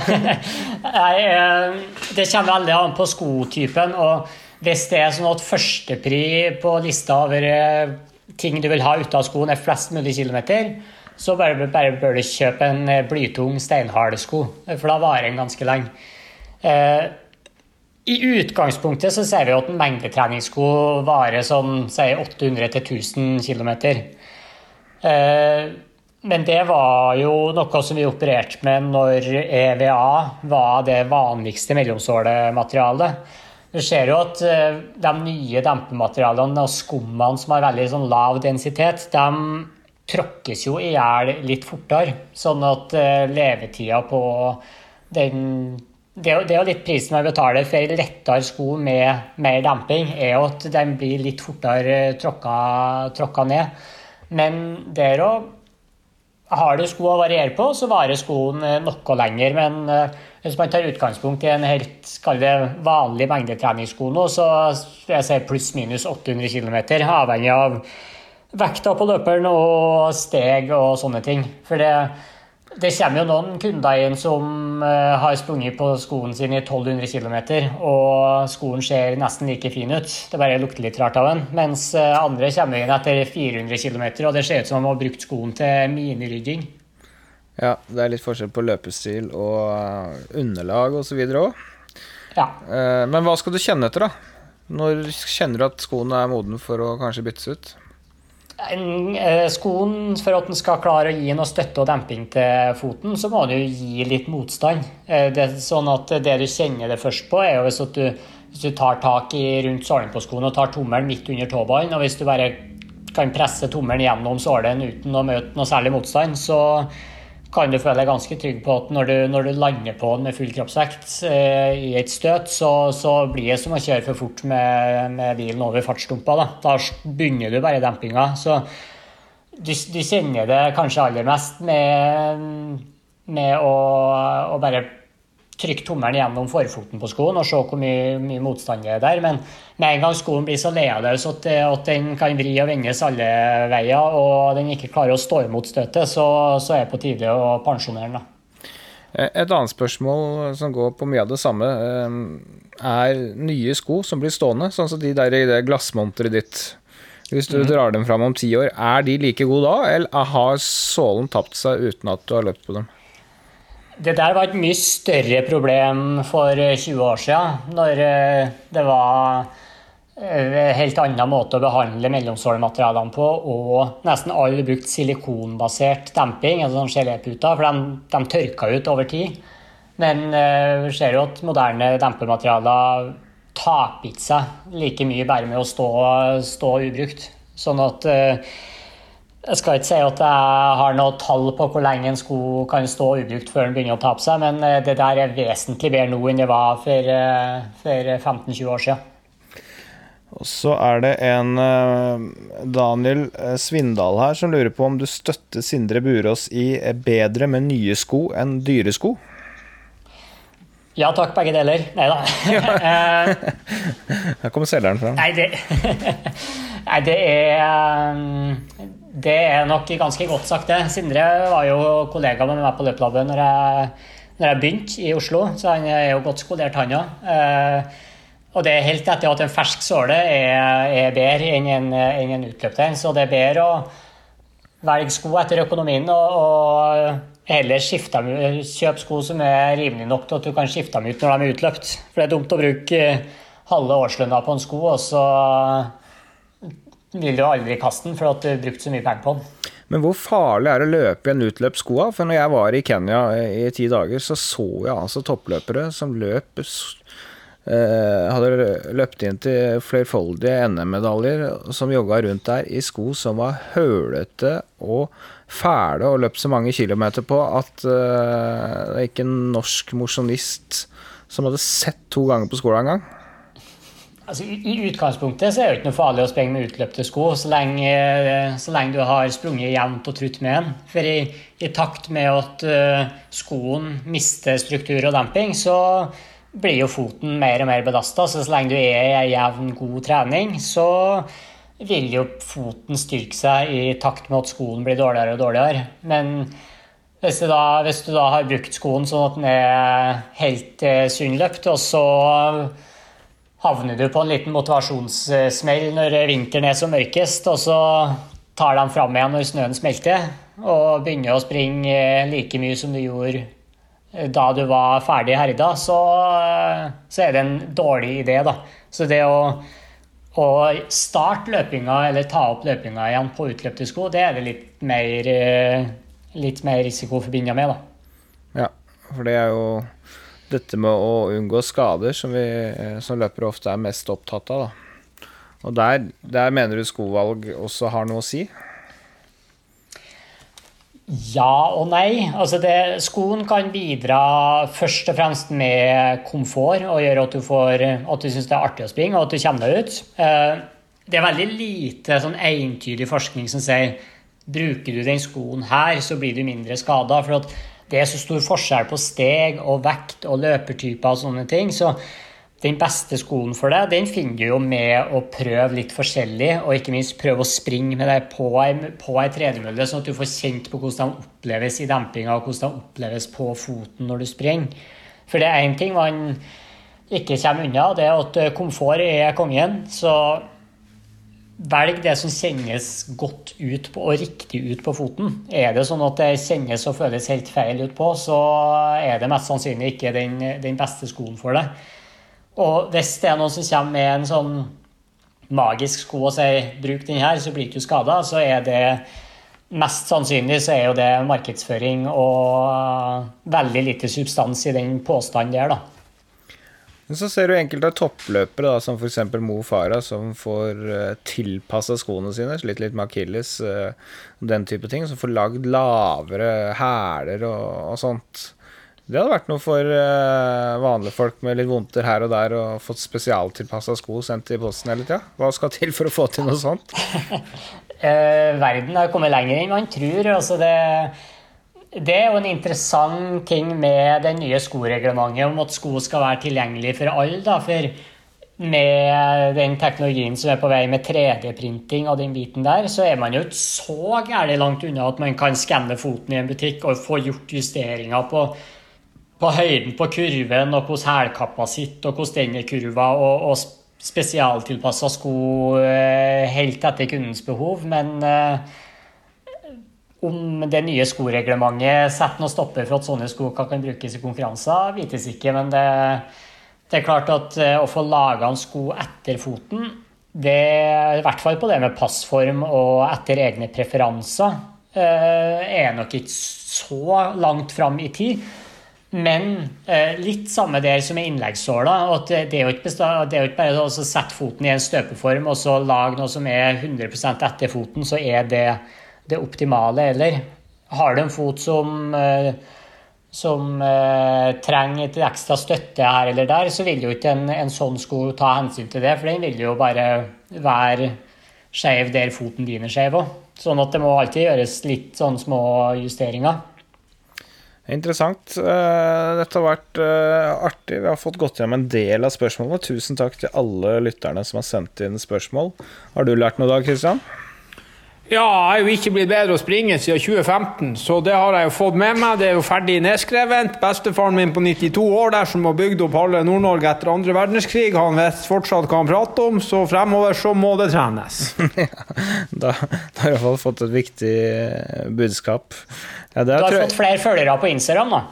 Nei, eh, det kommer veldig an på skotypen. Og hvis det er sånn at førstepri på lista over eh, ting du vil ha ute av skoen, er flest mulig kilometer, så bare, bare bør du kjøpe en eh, blytung steinhard sko, for da varer den ganske lenge. I utgangspunktet så ser vi at en mengdetreningssko varer sånn si 800-1000 km. Men det var jo noe som vi opererte med når EVA var det vanligste mellomsålematerialet. Vi ser jo at eh, de nye dempematerialene og skummene som har veldig sånn lav densitet, de tråkkes jo i hjel litt fortere. Sånn at eh, levetida på den det er, jo litt prisen man betaler for lettere sko med mer damping, er jo at de blir litt fortere tråkka, tråkka ned. Men det er òg har du sko å variere på, så varer skoen eh, noe lenger. Men eh, hvis man tar utgangspunkt i en helt det, vanlig mengdetreningssko nå, så jeg si pluss-minus 800 km, avhengig av vekta på løperen og steg og sånne ting. For det, det kommer jo noen kunder inn som uh, har sprunget på skoen sin i 1200 km, og skoen ser nesten like fin ut. Det bare lukter litt rart av den. Mens uh, andre kommer inn etter 400 km, og det ser ut som om de har brukt skoen til minirydding. Ja, det er litt forskjell på løpestil og uh, underlag osv. òg. Ja. men hva skal du kjenne etter, da? Når kjenner du at skoen er moden for å kanskje byttes ut? Eh, skoen, for at den skal klare å gi noe støtte og demping til foten, så må den jo gi litt motstand. Eh, det, sånn at det du kjenner det først på, er jo hvis du, hvis du tar tak i rundt sålen på skoen og tar tommelen midt under tåballen, og hvis du bare kan presse tommelen gjennom sålen uten å møte noe særlig motstand, så kan du føle deg ganske trygg på at når du, når du lander på den med full kroppsvekt eh, i et støt, så, så, blir det som å kjøre for fort med, med bilen over fartsdumpa. Da. da begynner du bare dempinga. Så du, du, kjenner det kanskje aller mest med, med å, å bare trykke tommelen gjennom forfoten på skoen og se hvor mye, mye motstand det er der. Men med en gang skoen blir så lealøs at, at, den kan vri og vendes alle veier, og den ikke klarer å stå imot støtet, så, så er det på tide å pensjonere den. Eh, et annet spørsmål som går på mye av det samme, eh, er nye sko som blir stående, sånn som de der i det glassmonteret ditt. Hvis du mm. drar dem fram om ti år, er de like gode da, eller har sålen tapt seg uten at du har løpt på dem? Det der var et mye større problem for 20 år siden, når eh, det var en eh, helt annen måte å behandle mellomsålematerialene på, og nesten alle brukte silikonbasert demping, altså sånn geléputer, for de, de, tørka ut over tid. Men eh, vi ser jo at moderne dempematerialer taper ikke seg like mye bare med å stå, stå ubrukt. Sånn at jeg skal ikke si at jeg har noe tall på hvor lenge en sko kan stå ubrukt før den begynner å tape seg, men eh, det der er vesentlig bedre nå enn det var for, eh, for 15-20 år siden. Og så er det en eh, Daniel Svindal her som lurer på om du støtter Sindre Burås i bedre med nye sko enn dyre sko? Ja takk, begge deler. Nei da. Her kommer selgeren fram. Nei, det, Nei, det er det er nok ganske godt sagt, det. Sindre var jo kollega med meg på løplabbet når jeg, når jeg begynte i Oslo, så han er jo godt skolert, han òg. Eh, og det er helt etter at en fersk såle er, er bedre enn en, enn en utløpt en. Så det er bedre å velge sko etter økonomien og, og heller kjøpe sko som er rimelige nok til at du kan skifte dem ut når de er utløpt. For det er dumt å bruke halve årslønna på en sko, og så vil du aldri kaste den for at du har brukt så mye penger på den. Men hvor farlig er det å løpe i en utløpt sko? For når jeg var i Kenya i ti dager, så så jeg altså toppløpere som løp eh, Hadde løpt inn til flerfoldige NM-medaljer, som jogga rundt der i sko som var hølete og fæle, og løpt så mange kilometer på at eh, det er ikke en norsk mosjonist som hadde sett to ganger på skolen engang. Altså, I utgangspunktet så er det ikke noe farlig å sprenge med utløpte sko, så lenge, så lenge du har sprunget jevnt og trutt med den. For i, i takt med at uh, skoen mister struktur og demping, så blir jo foten mer og mer belasta. Så så lenge du er i jevn, god trening, så vil jo foten styrke seg i takt med at skoen blir dårligere og dårligere. Men hvis du da, hvis du da har brukt skoen sånn at den er helt uh, sunnløpt, og så havner du på en liten motivasjonssmell når vinteren er som mørkest, og så tar de fram igjen når snøen smelter, og begynner å springe like mye som du gjorde da du var ferdig herda, så, så er det en dårlig idé. da. Så det å, å starte løpinga eller ta opp løpinga igjen på utløpte sko, det er det litt mer, litt mer risiko forbundet med. da. Ja, for det er jo dette med å unngå skader, som vi eh, som løpere ofte er mest opptatt av. Da. Og der, der mener du skovalg også har noe å si? Ja og nei. Altså det, skoen kan bidra først og fremst med komfort og gjøre at du, får, du syns det er artig å springe og at du kommer deg ut. Eh, det er veldig lite sånn entydig forskning som sier bruker du den skoen her, så blir du mindre skada. For at det er så stor forskjell på steg og vekt og løpertyper og sånne ting. Så den beste skoen for deg, den finner du jo med å prøve litt forskjellig, og ikke minst prøve å springe med deg på ei, på ei tredemølle, sånn at du får kjent på hvordan de oppleves i dempinga, og hvordan de oppleves på foten når du springer. For det er én ting man ikke kommer unna, det er at komfort er kongen. Så velg det som kjennes godt ut på, og riktig ut på foten. Er det sånn at det kjennes og føles helt feil ut på, så er det mest sannsynlig ikke den, den beste skoen for deg. Og hvis det er noen som kommer med en sånn magisk sko og sier 'bruk den her', så blir du skada, så er det mest sannsynlig så er jo det markedsføring og veldig lite substans i den påstanden der, da. Men så ser du enkelte toppløpere, da, som f.eks. Mo Farah, som får uh, eh, tilpassa skoene sine, slitt litt med akilles, uh, den type ting, som får lagd lavere hæler og, og sånt. Det hadde vært noe for uh, vanlige folk med litt vondter her og der og fått spesialtilpassa sko sendt i posten hele tida. Hva skal til for å få til noe sånt? verden har kommet lenger enn man tror. Altså det, det, er jo en interessant ting med det nye skoreglementet om at sko skal være tilgjengelig for alle. Da, for med den teknologien som er på vei med 3D-printing og den biten der, så er man jo ikke så gærent langt unna at man kan skanne foten i en butikk og få gjort justeringer på på høyden på kurven og hvordan hælkappa sitter, og hvordan den er kurva, og, og spesialtilpassa sko eh, helt etter kundens behov. Men eh, om det nye skoreglementet setter noen stopper for at sånne sko kan brukes i konkurranser, vites ikke. Men det, det er klart at eh, å få laga en sko etter foten, det i hvert fall på det med passform og etter egne preferanser, er nok ikke så langt fram i tid. Men eh, litt samme der som med innleggssåla. at det er jo ikke bare å sette foten i en støpeform og så lage noe som er 100% etter foten, så er det det optimale. Eller har du en fot som, eh, som eh, trenger et ekstra støtte her eller der, så vil jo ikke en, en sånn sko ta hensyn til det, for den vil jo bare være skeiv der foten din er skeiv òg. Sånn at det må alltid gjøres litt sånn små justeringer. Interessant. Eh, dette har vært eh, artig. Vi har fått gått gjennom en del av spørsmålene. Tusen takk til alle lytterne som har sendt inn spørsmål. Har du lært noe i dag, Kristian? Ja, jeg er jo ikke blitt bedre å springe siden 2015, så det har jeg jo fått med meg. Det er jo ferdig nedskrevet. Bestefaren min på 92 år der som har bygd opp halve Nord-Norge etter andre verdenskrig, han vet fortsatt hva han prater om, så fremover så må det trenes. da, da har jeg iallfall fått et viktig budskap. Ja, du har fått flere følgere på Instagram, da.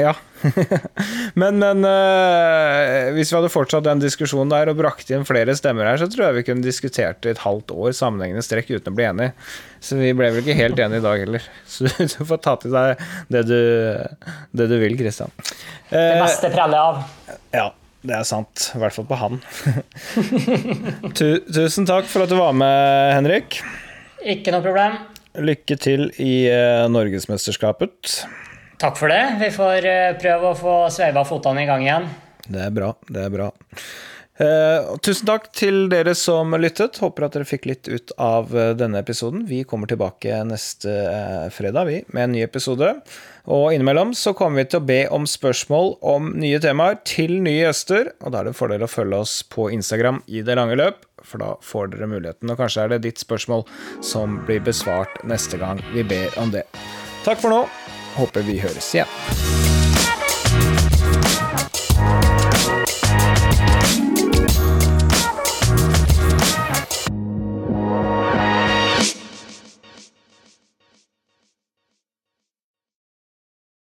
Ja. men, men uh, hvis vi hadde fortsatt den diskusjonen der og brakt inn flere stemmer her, så tror jeg vi kunne diskutert i et halvt år sammenhengende strekk uten å bli enige. Så vi ble vel ikke helt enige i dag heller. Så du får ta til deg det du, det du vil, Kristian. Det beste preller av. Ja. Det er sant. I hvert fall på han. Tusen takk for at du var med, Henrik. Ikke noe problem. Lykke til i uh, Norgesmesterskapet. Takk for det. Vi får uh, prøve å få sveiva fotene i gang igjen. Det er bra. Det er bra. Eh, tusen takk til dere som lyttet. Håper at dere fikk litt ut av denne episoden. Vi kommer tilbake neste fredag vi, med en ny episode. Og innimellom så kommer vi til å be om spørsmål om nye temaer til nye gjester. Og da er det en fordel å følge oss på Instagram i det lange løp for da får dere muligheten. Og kanskje er det ditt spørsmål som blir besvart neste gang vi ber om det. Takk for nå. Håper vi høres igjen.